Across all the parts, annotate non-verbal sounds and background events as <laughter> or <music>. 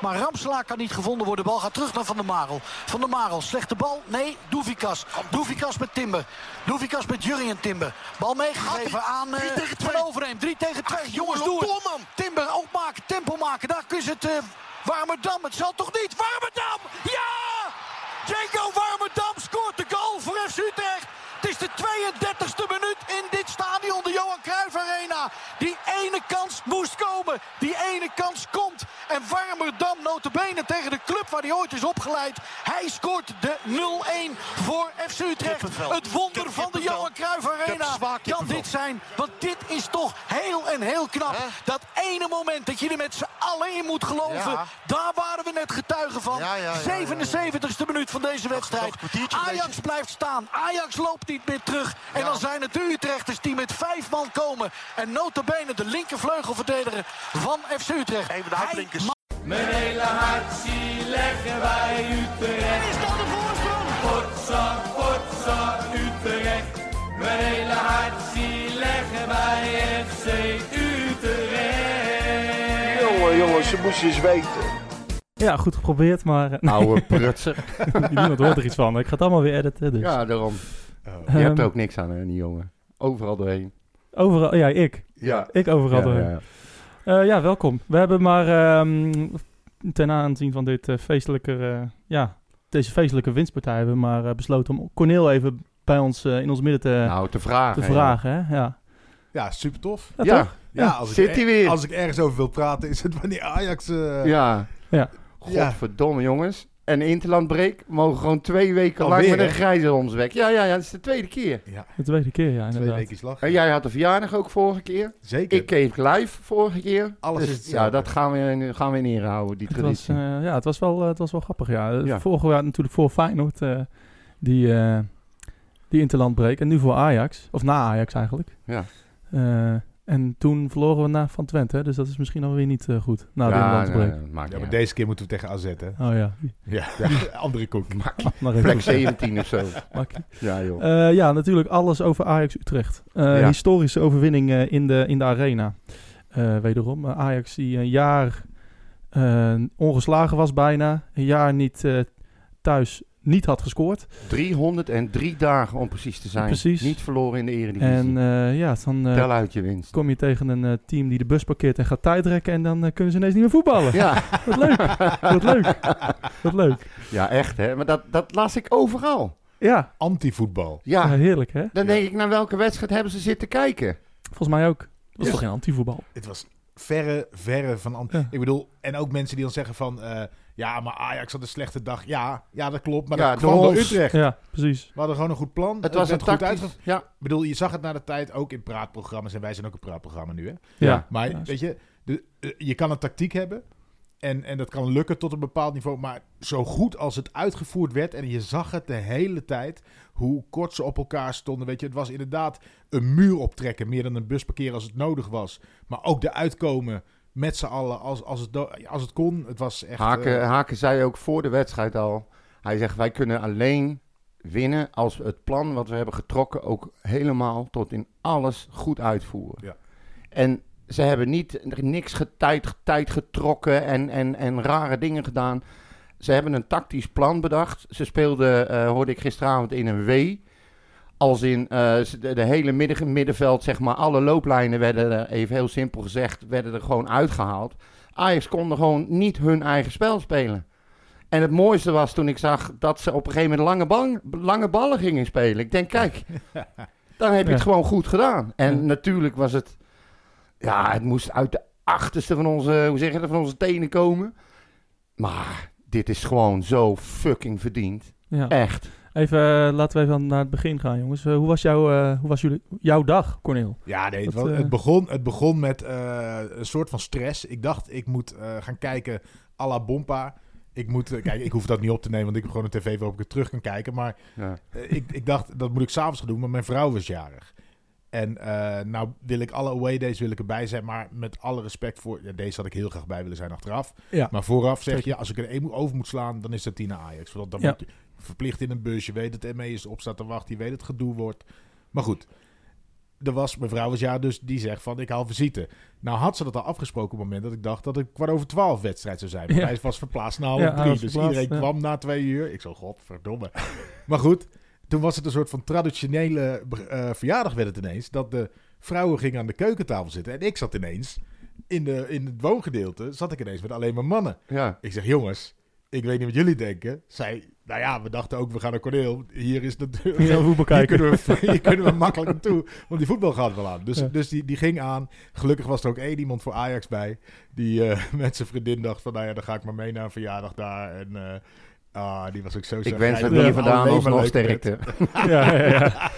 Maar Ramselaar kan niet gevonden worden. Bal gaat terug naar Van der Marel. Van der Marel, slechte bal. Nee, Doevikas. Doevikas met Timber. Doevikas met Jurien Timber. Bal meegegeven aan uh, Van Overheem. 3 tegen 2. Jongens, doe het. Timber ook maken, tempo maken. Daar kun je het... Uh, Warmerdam, het zal toch niet? Warmerdam! Ja! Django Warmerdam scoort de goal voor FC Utrecht. Het is de 32e minuut in dit stadion, de Johan Cruijff Arena. Die ene kans moest komen. Die ene kans komt. En Warmerdam notabene tegen de club waar hij ooit is opgeleid. Hij scoort de 0-1 voor FC Utrecht. Het wonder van de Johan Cruijff Arena. Kan dit zijn? Want dit is toch heel en heel knap. Dat ene moment dat je er met z'n allen in moet geloven. Daar waren we net getuigen van. 77e minuut van deze wedstrijd. Ajax blijft staan. Ajax loopt niet meer terug. En dan zijn het de Utrechters die met vijf man komen. En notabene de linkervleugelverdediger van FC Utrecht. Even de. Mijn hele hart zie leggen wij Utrecht. Is dat de voorsprong? Potsa, potsa, Utrecht. Mijn hele hart zie leggen wij FC Utrecht. Jongen, jongens, ze moesten eens weten. Ja, goed geprobeerd, maar... eh, Oude prutser. <laughs> Niemand hoort er iets van. Ik ga het allemaal weer editen, dus... ja, daarom. Je hebt er ook niks aan, hè, die jongen. Overal doorheen. Overal... Ja, ik. Ja. Ik overal Ja, doorheen. ja. Eh, ja, welkom. We hebben maar ehm, ten aanzien van dit eh, feestelijke, eh, ja, deze feestelijke winstpartij hebben we maar besloten om Corneel even bij ons in ons midden te, Nou, te vragen. te vragen. Hè? Ja. Ja, super tof. Ja, Ja, toch? Ja, als ik, zit hij weer. Als ik ergens over wil praten, is het wanneer Ajax... eh, ja. Ja. Godverdomme, jongens. En Interlandbreek mogen gewoon twee weken lang met een hè? grijze om weg. Ja, ja, ja, dat is de tweede keer. Ja, De tweede keer, ja, twee inderdaad. weken slag. En jij had de verjaardag ook vorige keer. Zeker. Ik keek live vorige keer. Alles Dus is hetzelfde. Ja, dat gaan we, in- gaan we in ere houden, die Het was, traditie. eh, ja, het was wel, eh, het was wel grappig, ja. Eh, Ja. Vorige jaar natuurlijk voor Feyenoord, eh, die, eh die interlandbreek. En nu voor Ajax, of na Ajax eigenlijk. ja. Eh, en toen verloren we na van Twente, hè, dus dat is misschien alweer niet eh, goed. Na de ja, interlandbreek. nee, maakt Ja, maar uit. deze keer moeten we tegen AZ, hè? Oh ja, Ja, <laughs> andere koek. <laughs> Plek 17 of zo. <laughs> makkie. Ja, joh. Eh, ja, natuurlijk alles over Ajax Utrecht. Eh, Ja. Historische overwinning eh, in, de, in de arena. Eh, wederom, Ajax die een jaar eh, ongeslagen was bijna. Een jaar niet eh, thuis niet had gescoord. 303 dagen om precies te zijn. Precies. Niet verloren in de eredivisie. En eh, ja, dan eh, Tel uit je winst. kom je tegen een eh, team die de bus parkeert en gaat tijdrekken. En dan kunnen ze ineens niet meer voetballen. Ja. <laughs> Wat leuk. Wat leuk. Wat leuk. ja, echt hè. Maar dat, dat las ik overal. Ja, Antivoetbal. ja. Ja, heerlijk hè. dan denk ik, naar welke wedstrijd hebben ze zitten kijken? Volgens mij ook. Dat is Ja. toch geen antivoetbal? Het was verre, verre van... an- Ja. Ik bedoel, en ook mensen die dan zeggen van... ja, maar Ajax had een slechte dag. Ja, ja dat klopt. Maar Ja, dat kwam door. Utrecht. Ja, precies. We hadden gewoon een goed plan. Het was een goed Ja, Ik bedoel, je zag het na de tijd ook in praatprogramma's. En wij zijn ook een praatprogramma nu, hè? Ja. Maar Ja, weet je, de, eh, je kan een tactiek hebben. En, en dat kan lukken tot een bepaald niveau. Maar zo goed als het uitgevoerd werd. En je zag het de hele tijd. Hoe kort ze op elkaar stonden. Weet je, het was inderdaad een muur optrekken. Meer dan een bus parkeren als het nodig was. Maar ook de uitkomen met z'n allen als, als, het, als het kon. Het was echt... Haken, eh, Haken zei ook voor de wedstrijd al. Hij zegt, wij kunnen alleen winnen als we het plan wat we hebben getrokken ook helemaal tot in alles goed uitvoeren. Ja. En ze hebben niet niks getijd, tijd getrokken en, en, en rare dingen gedaan. Ze hebben een tactisch plan bedacht. Ze speelden, eh, hoorde ik gisteravond, in een W. Als in eh, ze- de, de hele midden, middenveld, zeg maar, alle looplijnen werden, er, even heel simpel gezegd, werden er gewoon uitgehaald. Ajax kon er gewoon niet hun eigen spel spelen. En het mooiste was toen ik zag dat ze op een gegeven moment lange, lange ballen gingen spelen. Ik denk, kijk, <laughs> dan heb je Ja. het gewoon goed gedaan. En Ja. natuurlijk was het, ja, het moest uit de achterste van onze, hoe zeg je dat, van onze tenen komen. Maar dit is gewoon zo fucking verdiend. Ja. Echt. Even, eh, laten we even naar het begin gaan, jongens. Eh, hoe was, jouw, eh, hoe was jullie, jouw dag, Corneel? Ja, nee, het, Dat, wa- het, begon, het begon met eh, een soort van stress. Ik dacht, ik moet eh, gaan kijken à la Bompa. Ik moet, kijk, ik hoef dat niet op te nemen, want ik heb gewoon een tv waarop ik het terug kan kijken. Maar Ja. ik, ik dacht, dat moet ik s'avonds gaan doen, maar mijn vrouw was jarig. En eh, nou wil ik alle away days wil ik erbij zijn, maar met alle respect voor... Ja, deze had ik heel graag bij willen zijn achteraf. Ja. Maar vooraf zeg je, als ik er één moet- over moet slaan, dan is dat die naar Ajax. Want dan Ja. moet je verplicht in een bus. Je weet dat ME is op staat te wachten. Je weet dat het gedoe wordt. Maar goed. er was mevrouw was ja, dus die zegt van ik haal visite. Nou had ze dat al afgesproken op het moment dat ik dacht dat het kwart over twaalf wedstrijd zou zijn. Maar Ja. hij was verplaatst naar half Ja, drie. Dus iedereen ja. kwam na twee uur. Ik zo, godverdomme. <laughs> maar goed, toen was het een soort van traditionele eh, verjaardag werd het ineens. Dat de vrouwen gingen aan de keukentafel zitten. En ik zat ineens in, de, in het woongedeelte, zat ik ineens met alleen maar mannen. Ja. Ik zeg, jongens, ik weet niet wat jullie denken. Zij, nou ja, we dachten ook, we gaan naar Corneel. Hier is natuurlijk... Ja, <laughs> voetbal Hier kunnen, we, <laughs> hier kunnen we makkelijk naartoe. Want die voetbal gaat wel aan. Dus, Ja. dus die, die ging aan. Gelukkig was er ook één iemand voor Ajax bij. Die eh, <laughs> met zijn vriendin dacht van... Nou ja, dan ga ik maar mee naar een verjaardag daar. En eh, ah, die was ook zo Ik wens het Ja. hier vandaan alsnog werd. sterkte. Ja, ja, ja.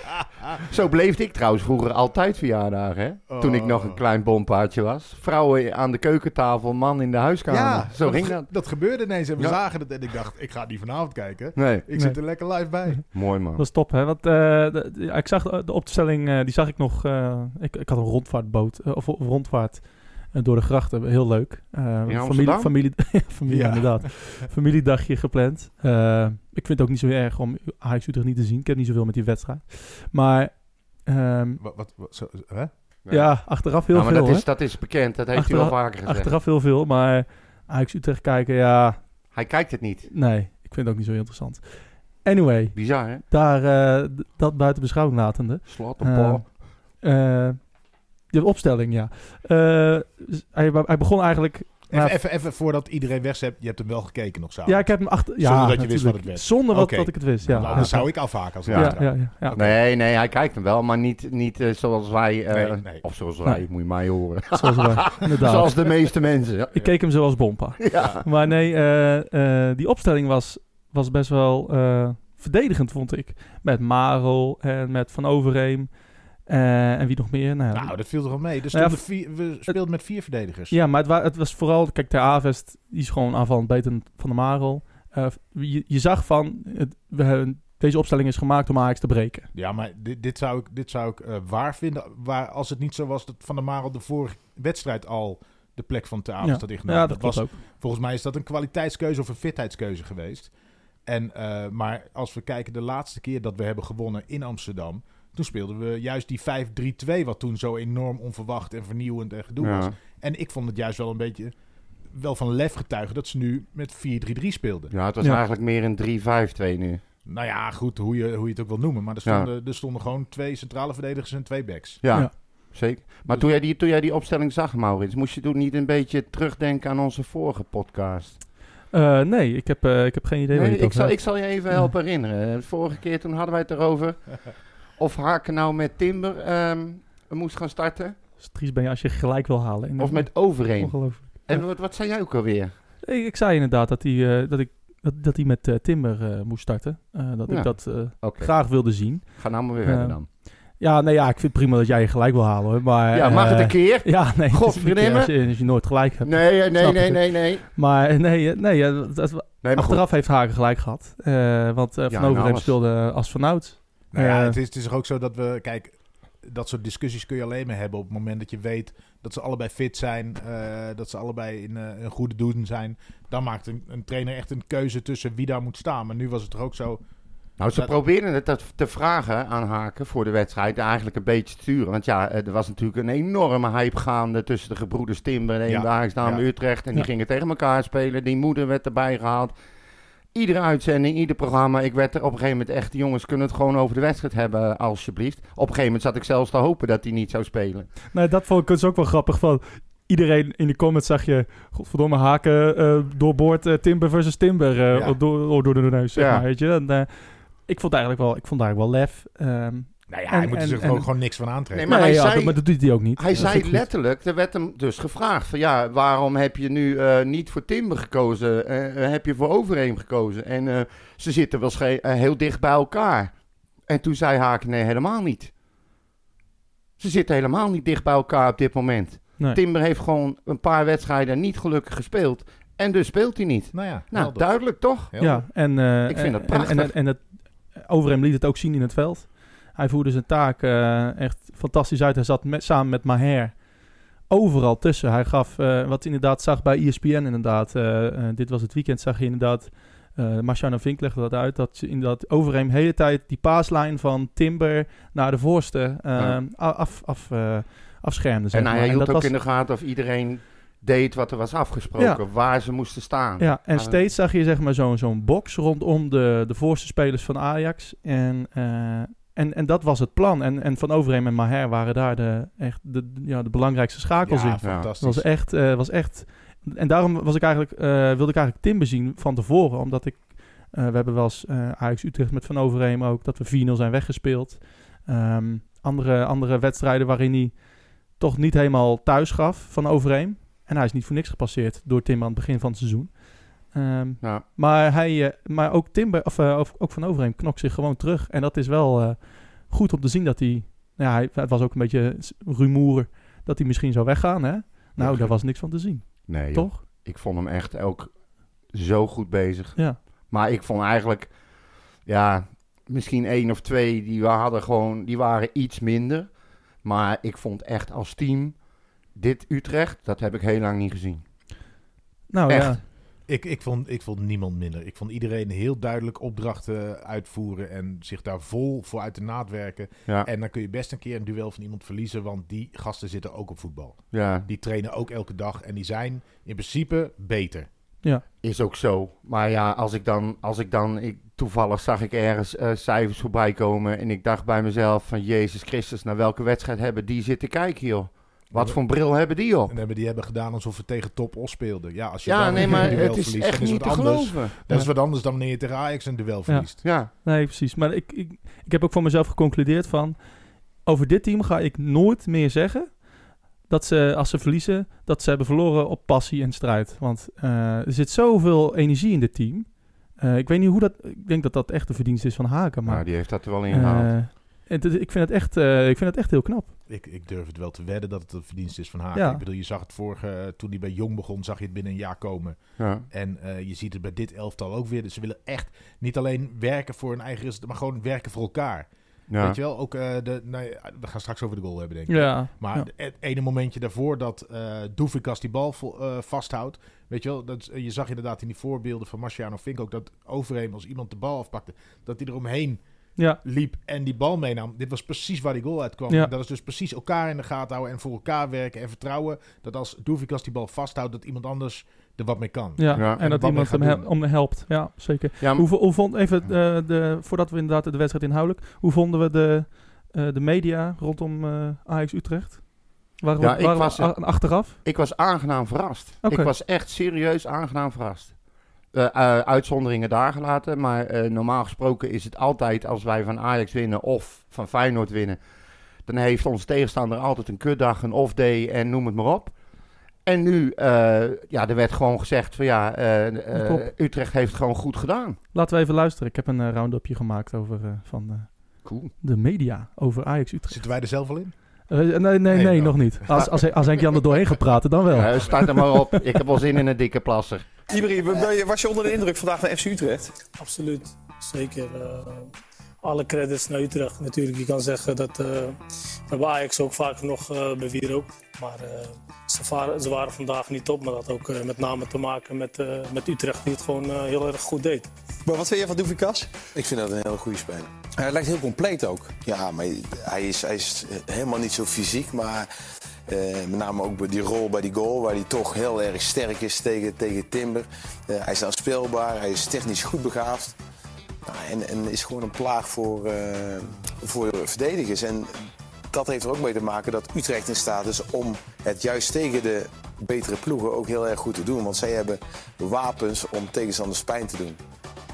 <laughs> Zo beleefde ik trouwens vroeger altijd verjaardagen, hè? Toen ik nog een Oh. klein bompaardje was. Vrouwen aan de keukentafel, man in de huiskamer. Ja, Zo ging dat. Dat gebeurde ineens. En we Ja. zagen het. En ik dacht, ik ga het niet vanavond kijken. Nee, Ik Nee. zit er lekker live bij. <laughs> mooi man. Dat is top, hè? Want eh, ik zag de, de opstelling, eh, die zag ik nog. eh, ik, ik had een rondvaartboot, eh, of, of rondvaart eh, door de grachten. Heel leuk. Eh, familie, familie, <laughs> familie Ja. inderdaad. Familiedagje gepland. Eh, ik vind het ook niet zo erg om Ajax Utrecht niet te zien. Ik heb niet zoveel met die wedstrijd. Maar ehm, Wat, wat, wat- zo, hè? ja. achteraf heel maar veel. dat is, dat is bekend, dat heeft hij Achteraf- wel vaker gezegd. Achteraf heel veel, maar Ajax Utrecht kijken, ja, Hij kijkt het niet. nee. Ik vind het ook niet zo interessant. Anyway, Bizar, hè? daar, eh, dat buiten beschouwing latende. Slot op Eh, Paul. Eh, de opstelling, ja. Eh, hij, hij begon eigenlijk... Even, nou, even, even voordat iedereen weg hebt. Je hebt hem wel gekeken nog zo. ja, ik heb hem achter... Ja, Zonder dat je wist wat het werd. Zonder wat, dat ik het wist, ja. Nou, ja, Anders zou ik afhaken als Ja. ja, ja, ja, ja. Nee, nee, hij kijkt hem wel, maar niet, niet eh, zoals wij... eh, Nee, nee. Of zoals wij, Nee. moet je mij horen. <laughs> Zoals wij, inderdaad. zoals de meeste mensen. Ja. Ik keek hem zoals Bompa. <laughs> Ja. Maar nee, eh, eh, die opstelling was, was best wel eh, verdedigend, vond ik. Met Marel en met Van Overheem. Eh, en wie nog meer? Nou, Nou, dat viel er wel mee. Nou ja, vier, we speelden met vier verdedigers. Ja, maar het, wa- het was vooral... Kijk, Ter Avest, die is gewoon aanvallend beter dan Van de Marel. Eh, je, je zag van... Het, we hebben, deze opstelling is gemaakt om Ajax te breken. Ja, maar dit, dit zou ik, dit zou ik eh, waar vinden. Waar, als het niet zo was dat Van der Marel de vorige wedstrijd al de plek van Te Avest Ja. had ingenomen. Ja, dat, was, klopt ook. volgens mij is dat een kwaliteitskeuze of een fitheidskeuze geweest. En, maar als we kijken de laatste keer dat we hebben gewonnen in Amsterdam... toen speelden we juist die 5-3-2... wat toen zo enorm onverwacht en vernieuwend en gedoe was. En ik vond het juist wel een beetje... wel van lef getuigen dat ze nu met 4-3-3 speelden. ja, het was Ja. eigenlijk meer een 3-5-2 nu. Nou ja, goed, hoe je, hoe je het ook wil noemen. Maar er Ja. stonden, er stonden gewoon twee centrale verdedigers en twee backs. Ja, Ja. zeker. Maar toen jij, die, toen jij die opstelling zag, Maurits, moest je toen niet een beetje terugdenken aan onze vorige podcast? Eh, nee, ik heb, eh, ik heb geen idee waar Nee, je het ik, zal, ik zal je even helpen herinneren. De vorige keer toen hadden wij het erover <laughs> of Haken nou met Timber ehm, moest gaan starten. Stries ben je als je gelijk wil halen. Of met Overeen. Ongelooflijk. En wat, wat zei jij ook alweer? Ik, ik zei inderdaad dat hij, eh, dat ik, dat, dat hij met eh, Timber eh, moest starten. Dat Ja. ik dat Oké, graag wilde zien. ga nou maar weer Ja. verder dan. Ja, nee, ja, ik vind het prima dat jij je gelijk wil halen hoor. Maar, Ja, mag het een keer? <laughs> Ja, nee. Godverdomme. Als je, als je nooit gelijk hebt. Nee, nee, nee, nee, nee. Maar nee, nee dat- dat- nee maar goed. achteraf heeft Hagen gelijk gehad. Eh, want Ja, Van Overheem alles. speelde als vanouds. Nou ja, Eh, het is, het is ook zo dat we... Kijk, dat soort discussies kun je alleen maar hebben op het moment dat je weet dat ze allebei fit zijn. eh, dat ze allebei in eh, een goede doen zijn. Dan maakt een, een trainer echt een keuze tussen wie daar moet staan. Maar nu was het toch ook zo... Nou, ze Dat- probeerden het dat te vragen aan Haken voor de wedstrijd eigenlijk een beetje te sturen. Want ja, eh, er was natuurlijk een enorme hype gaande tussen de gebroeders Timber en Ja, de Ajax Dame ja. Utrecht. En die Ja. gingen tegen elkaar spelen. Die moeder werd erbij gehaald. Iedere uitzending, ieder programma. Ik werd er op een gegeven moment echt, jongens, kunnen het gewoon over de wedstrijd hebben, alsjeblieft. Op een gegeven moment zat ik zelfs te hopen dat hij niet zou spelen. Nee, dat vond ik dus ook wel grappig. Van iedereen in de comments zag je, godverdomme, haken eh doorboord eh, Timber versus Timber Ja. door, door, door de neus, zeg Ja. maar, weet je. En, ik vond eigenlijk wel, ik vond eigenlijk wel lef. Ehm, Nou ja, En- hij moet er en- zich en- er ook gewoon niks van aantrekken. Nee, maar nee, hij ja, zei- dat- maar dat doet hij ook niet. Hij Dat zei letterlijk, er werd hem dus gevraagd van ja, waarom heb je nu eh, niet voor Timber gekozen? Eh, eh, heb je voor Overeem gekozen? En eh, ze zitten wel heel dicht bij elkaar. En toen zei Haken, nee, helemaal niet. Ze zitten helemaal niet dicht bij elkaar op dit moment. Nee. Timber heeft gewoon een paar wedstrijden niet gelukkig gespeeld. En dus speelt hij niet. Nou ja, Nou, duidelijk toch? Ja, en, eh, Ik vind dat en- prachtig. En, en, en het, Overheem liet het ook zien in het veld. Hij voerde zijn taak eh, echt fantastisch uit. Hij zat met, samen met Maher overal tussen. Hij gaf, eh, wat inderdaad zag bij ESPN inderdaad. eh, dit was het weekend, zag je inderdaad eh Marciano Vink legde dat uit, dat ze inderdaad Overeem de hele tijd die paaslijn van Timber naar de voorste Ja. af, af, afschermde. Zeg En hij maar. hield dat ook was- in de gaten of iedereen deed wat er was afgesproken. Waar ze moesten staan. Ja, en steeds zag je zeg maar zo'n zo'n box rondom de, de voorste spelers van Ajax. En, en, en dat was het plan. En, en Van Overheem en Maher waren daar de, echt de, ja, de belangrijkste schakels in. Ja, Het fantastisch. was echt, eh, was echt... En daarom was ik eigenlijk, eh, wilde ik eigenlijk Timber zien van tevoren. Omdat ik... eh, we hebben wel eens Ajax Utrecht met Van Overheem ook. Dat we 4-0 zijn weggespeeld. Ehm, andere, andere wedstrijden waarin hij toch niet helemaal thuis gaf van Overheem. En hij is niet voor niks gepasseerd door Timber aan het begin van het seizoen. Ehm, Ja. maar, hij, eh, maar ook Timber, of eh, of- ook Van Overheem knokt zich gewoon terug. En dat is wel eh, goed om te zien dat hij... Nou ja, hij, het was ook een beetje rumoer dat hij misschien zou weggaan, hè? Nou, Ja. daar was niks van te zien, Nee, joh. toch? ik vond hem echt ook zo goed bezig. Ja. Maar ik vond eigenlijk, ja, misschien één of twee, die, hadden gewoon, die waren iets minder. Maar ik vond echt als team, dit Utrecht, dat heb ik heel lang niet gezien. Nou Echt. ja, Ik, ik, vond, ik vond niemand minder. Ik vond iedereen heel duidelijk opdrachten uitvoeren en zich daar vol voor uit de naad werken. Ja, En dan kun je best een keer een duel van iemand verliezen, want die gasten zitten ook op voetbal. ja, Die trainen ook elke dag en die zijn in principe beter. is ook zo. Maar ja, als ik dan, als ik dan ik, toevallig zag ik ergens eh, cijfers voorbij komen en ik dacht bij mezelf van Jezus Christus, naar welke wedstrijd hebben die zitten kijken, joh? Wat voor een bril hebben die op? En hebben die hebben gedaan alsof we tegen Top Os speelden. Ja, als je Ja, dan nee, een maar duel het is verliest, echt dan is niet wat te anders. geloven. Dat is wat anders dan wanneer je tegen Ajax een duel verliest. Ja, nee, precies. Maar ik, ik, ik heb ook voor mezelf geconcludeerd van... Over dit team ga ik nooit meer zeggen... dat ze, als ze verliezen, dat ze hebben verloren op passie en strijd. Want eh, er zit zoveel energie in dit team. Eh, ik weet niet hoe dat... Ik denk dat dat echt de verdienste is van Haken, maar... maar die heeft dat er wel in gehaald. eh, het, ik, vind het echt, eh, ik vind het echt heel knap. Ik, ik durf het wel te wedden dat het een verdienst is van haar. Ja. Ik bedoel, je zag het vorige, eh, toen hij bij Jong begon, zag je het binnen een jaar komen. ja. En eh, je ziet het bij dit elftal ook weer. Dus ze willen echt niet alleen werken voor hun eigen resultaat, maar gewoon werken voor elkaar. Ja. Weet je wel? Ook eh, de, nou ja, we gaan straks over de goal hebben, denk ik. Ja, Maar ja. het ene momentje daarvoor dat eh Doevikas die bal vo- eh, vasthoudt. Weet je wel, dat, je zag inderdaad in die voorbeelden van Marciano Fink ook dat Overheem als iemand de bal afpakte, dat hij eromheen ja, liep en die bal meenam. Dit was precies waar die goal uitkwam. Ja. Dat is dus precies elkaar in de gaten houden en voor elkaar werken en vertrouwen. Dat als Doevikas die bal vasthoudt, dat iemand anders er wat mee kan. ja. Ja, en dat iemand hem hel- om helpt. Ja, zeker. Ja, Hoe, hoe vond, even, eh, de, voordat we inderdaad de wedstrijd inhoudelijk, hoe vonden we de, eh, de media rondom eh Ajax Utrecht? Waren we, Ja, ik waren was, achteraf? Ik was aangenaam verrast. Ik was echt serieus aangenaam verrast. Eh, eh, uitzonderingen daar gelaten, maar eh, normaal gesproken is het altijd als wij van Ajax winnen of van Feyenoord winnen, dan heeft onze tegenstander altijd een kutdag, een off-day en noem het maar op. En nu, eh, ja, er werd gewoon gezegd van ja, eh, eh. Utrecht heeft het gewoon goed gedaan. Laten we even luisteren. Ik heb een round-upje gemaakt over van eh, Cool. de media over Ajax Utrecht. Zitten wij er zelf al in? Eh, nee, nee, nee, Nee, nog niet. <laughs> Als, als, als Henk Jan er doorheen gaat praten, dan wel. Eh, start er maar op. Ik heb wel zin in een dikke plasser. Ibri, was je onder de indruk vandaag van FC Utrecht? Absoluut, zeker. Eh, alle credits naar Utrecht natuurlijk. Je kan zeggen dat eh we hebben Ajax ook vaak nog eh bewier ook. Maar eh, ze, waren, ze waren vandaag niet top. Maar dat had ook eh, met name te maken met, eh, met Utrecht die het gewoon eh, heel erg goed deed. Maar wat vind je van Doevikas? Ik vind dat een hele goede speler. Hij lijkt heel compleet ook. Ja, maar hij is, hij is helemaal niet zo fysiek. Maar eh, met name ook bij die rol bij die goal, waar hij toch heel erg sterk is tegen, tegen Timber. Eh, hij is aanspeelbaar, hij is technisch goed begaafd. Nou, en, en is gewoon een plaag voor, eh, voor verdedigers. En dat heeft er ook mee te maken dat Utrecht in staat is om het juist tegen de betere ploegen ook heel erg goed te doen. Want zij hebben wapens om tegenstanders pijn te doen.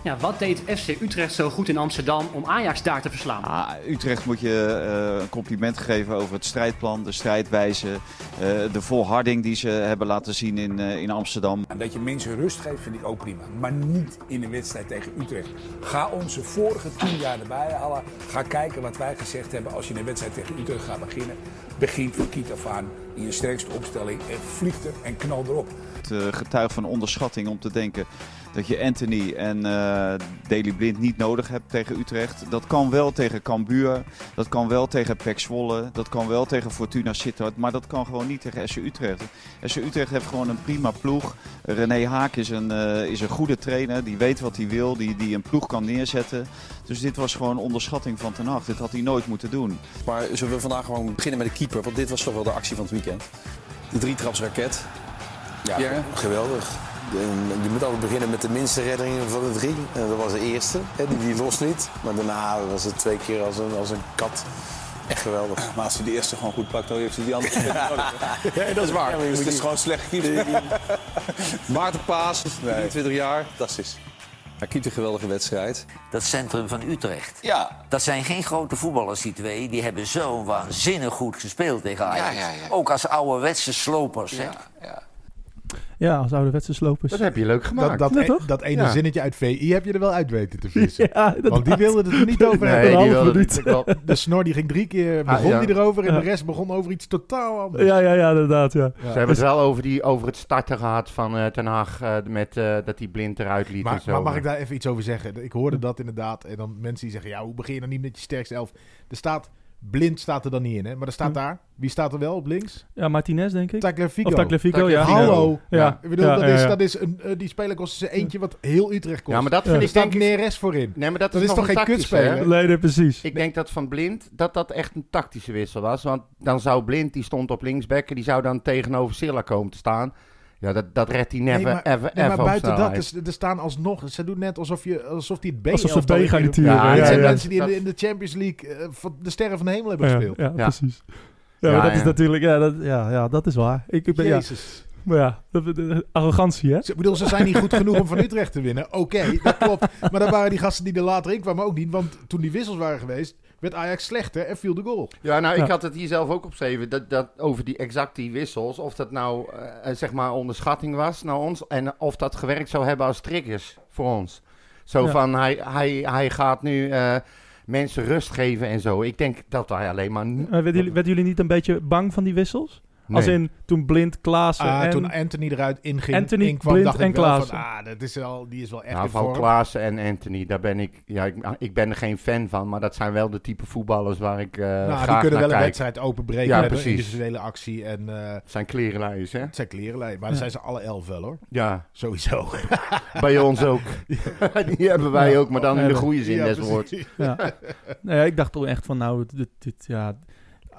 Ja, wat deed FC Utrecht zo goed in Amsterdam om Ajax daar te verslaan? Ah, Utrecht moet je eh, een compliment geven over het strijdplan, de strijdwijze, eh, de volharding die ze hebben laten zien in, eh, in Amsterdam. Dat je mensen rust geeft, vind ik ook prima. Maar niet in een wedstrijd tegen Utrecht. Ga onze vorige tien jaar erbij halen. Ga kijken wat wij gezegd hebben als je een wedstrijd tegen Utrecht gaat beginnen. Begint van kiet af aan in je sterkste opstelling en vliegt er en knal erop. Het eh, getuigt van onderschatting om te denken dat je Anthony en eh Daley Blind niet nodig hebt tegen Utrecht. Dat kan wel tegen Cambuur, dat kan wel tegen PEC Zwolle, dat kan wel tegen Fortuna Sittard, maar dat kan gewoon niet tegen SC Utrecht. SC Utrecht heeft gewoon een prima ploeg. René Haak is een, eh, is een goede trainer, die weet wat hij wil, die, die een ploeg kan neerzetten. Dus dit was gewoon onderschatting van Ten Hag. Dit had hij nooit moeten doen. Maar zullen we vandaag gewoon beginnen met de Want dit was toch wel de actie van het weekend. De drietrapsraket. Ja, Pierre? geweldig. Je moet altijd beginnen met de minste reddingen van de drie. En dat was de eerste, hè, die die losliet. Maar daarna was het twee keer als een, als een kat. Echt geweldig. Maar als hij de eerste gewoon goed pakt, dan heeft hij die andere <laughs> nodig. Ja, dat is waar. Ja, dus het is gewoon slecht keeper. <laughs> Maarten Paas, 23 jaar. Fantastisch. Hij keept een geweldige wedstrijd. Dat centrum van Utrecht. Ja. Dat zijn geen grote voetballers, die twee. Die hebben zo waanzinnig goed gespeeld tegen Ajax. Ja, ja, ja. Ook als ouderwetse slopers. hè. Ja, als ouderwetse slopers. Dat heb je leuk gemaakt. Dat, dat, Ja, e- toch? dat ene Ja. zinnetje uit VI heb je er wel uit weten te vissen. <laughs> Ja. Want die wilde het er niet <laughs> over Nee, hebben. die wilde wel. De snor die ging drie keer, begon ja. die erover en Ja. de rest begon over iets totaal anders. Ja, ja, ja, inderdaad, ja. Ze hebben het wel over, die, over het starten gehad van eh Ten Hag, eh, met, eh, dat hij blind eruit liet en Maar, zo. maar mag ik daar even iets over zeggen? Ik hoorde dat inderdaad. En dan mensen die zeggen, ja, hoe begin je dan niet met je sterkste elf? Er staat, blind staat er dan niet in, hè? Maar er staat daar, wie staat er wel op links? Ja, Martinez, denk ik. Tagliafico. Of Tagliafico, ja. Hallo. Ja. Ik bedoel, Ja, dat, ja, is, ja. dat is een, eh, die speler kost ze eentje wat heel Utrecht kost. Ja, maar dat Ja. vind er ik staat denk ik... Neres voorin. Nee, maar dat, Dat is, is nog toch een geen kutspeler? hè? Nee, nee, precies. Ik denk dat van Blind, dat dat echt een tactische wissel was. Want dan zou Blind, die stond op linksbekken, die zou dan tegenover Silla komen te staan. Ja, dat, dat redt hij never, nee, maar, ever, nee, ever maar buiten dat, snelheid. er, staan alsnog... Ze doen net alsof, je, alsof die het B Alsof ze B natuurlijk. Ja, Ja, zijn ja. mensen die in de, Dat- in de Champions League eh, van de sterren van de hemel hebben Ja, gespeeld. ja, Ja. precies. Ja, dat is ja. natuurlijk... Ja dat, ja, ja, dat is waar. Ik, ik ben, ja, Jezus. maar ja, dat- dat- dat- arrogantie, hè? Ze, ik bedoel, ze zijn niet goed genoeg om van Utrecht te winnen. Oké, dat klopt. Maar dan waren die gasten die er later in kwamen ook niet. Want toen die wissels waren geweest, werd Ajax slechter en viel de goal. Ja, nou, ik Ja. had het hier zelf ook opgeschreven. Dat, dat over die exact die wissels. Of dat nou, eh, zeg maar, onderschatting was naar ons. En of dat gewerkt zou hebben als triggers voor ons. Zo Ja. van, hij, hij, hij gaat nu eh, mensen rust geven en zo. Ik denk dat hij alleen maar... Werden, jullie, werden jullie niet een beetje bang van die wissels? Als in toen Blind, Klaassen Ah, en... toen Anthony eruit inging, Anthony, inkwam, Blind dacht en ik wel Klaassen. van, ah, dat is wel, die is wel echt Nou, in van. Klaassen en Anthony, daar ben ik... Ja, ik, ik ben er geen fan van, maar dat zijn wel de type voetballers waar ik eh nou, graag die kunnen naar wel een wedstrijd openbreken Ja, met een precies. individuele actie. En eh, Het zijn klerenlijers, hè? het zijn klerenlei. Maar Ja. dan zijn ze alle elf wel, hoor. Ja, Sowieso. <laughs> bij ons ook. <laughs> die hebben wij Ja. ook, maar dan in de goede zin Ja, des woords. Ja. nee, ik dacht toen echt van, nou, dit, dit ja...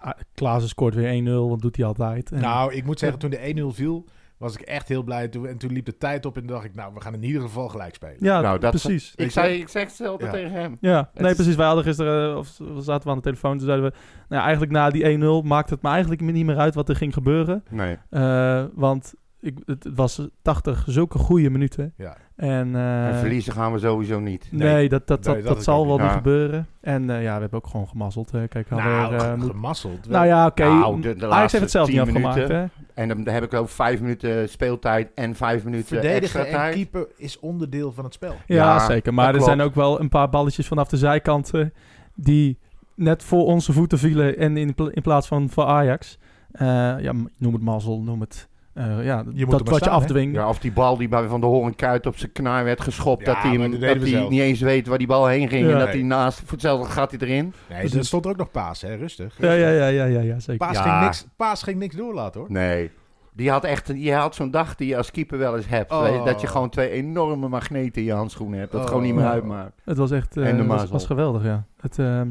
ah, Klaassen scoort weer 1-0, want doet hij altijd. En- Nou, ik moet zeggen, toen de 1-0 viel, was ik echt heel blij. Toen, en toen liep de tijd op en dacht ik, nou, we gaan in ieder geval gelijk spelen. ja, Nou, dat- precies. Ik, zei, ik zeg hetzelfde Ja. tegen hem. Ja, Het nee, is- precies. Wij hadden gisteren, eh, of we zaten we aan de telefoon, toen zeiden we... Nou, ja, eigenlijk na die 1-0 maakt het me eigenlijk niet meer uit wat er ging gebeuren. Nee. Eh, want ik, het, was 80 zulke goede minuten. Ja. En, eh, En verliezen gaan we sowieso niet. Nee, dat, dat, Nee, dat, dat dat is zal wel niet. gebeuren. En eh, ja, we hebben ook gewoon gemazzeld. hè. Kijk, hadden Nou, er, eh, ge- moet- gemazzeld. nou ja, oké. Nou, de- de Ajax heeft het zelf niet 10 afgemaakt, minuten. hè? En dan heb ik ook vijf minuten speeltijd en vijf minuten Verdedigen extra en tijd. keeper is onderdeel van het spel. Ja, Ja, zeker. Maar er klopt. zijn ook wel een paar balletjes vanaf de zijkanten... die net voor onze voeten vielen en in, pla- in plaats van voor Ajax. Eh, ja, noem het mazzel, noem het... eh, ja, moet dat wat je staan, afdwingt. Ja, of die bal die bij Van de Horenkuit op zijn knaar werd geschopt. Ja, dat hij, hem- dat hij niet eens weet waar die bal heen ging. Ja. en dat Nee. hij naast, voor hetzelfde gaat hij erin. Nee, er stond er ook nog paas, hè? Rustig. Ja, ja, ja, ja, ja, ja zeker. Paas, Ja. ging niks, paas ging niks doorlaten, hoor. Nee. Die had echt, je had zo'n dag die je als keeper wel eens hebt. Oh. weet je, Dat je gewoon twee enorme magneten in je handschoenen hebt. Dat Oh. gewoon niet meer Ja. uitmaakt. Het was echt eh, En de was, mazzel. was geweldig, ja. Het, eh,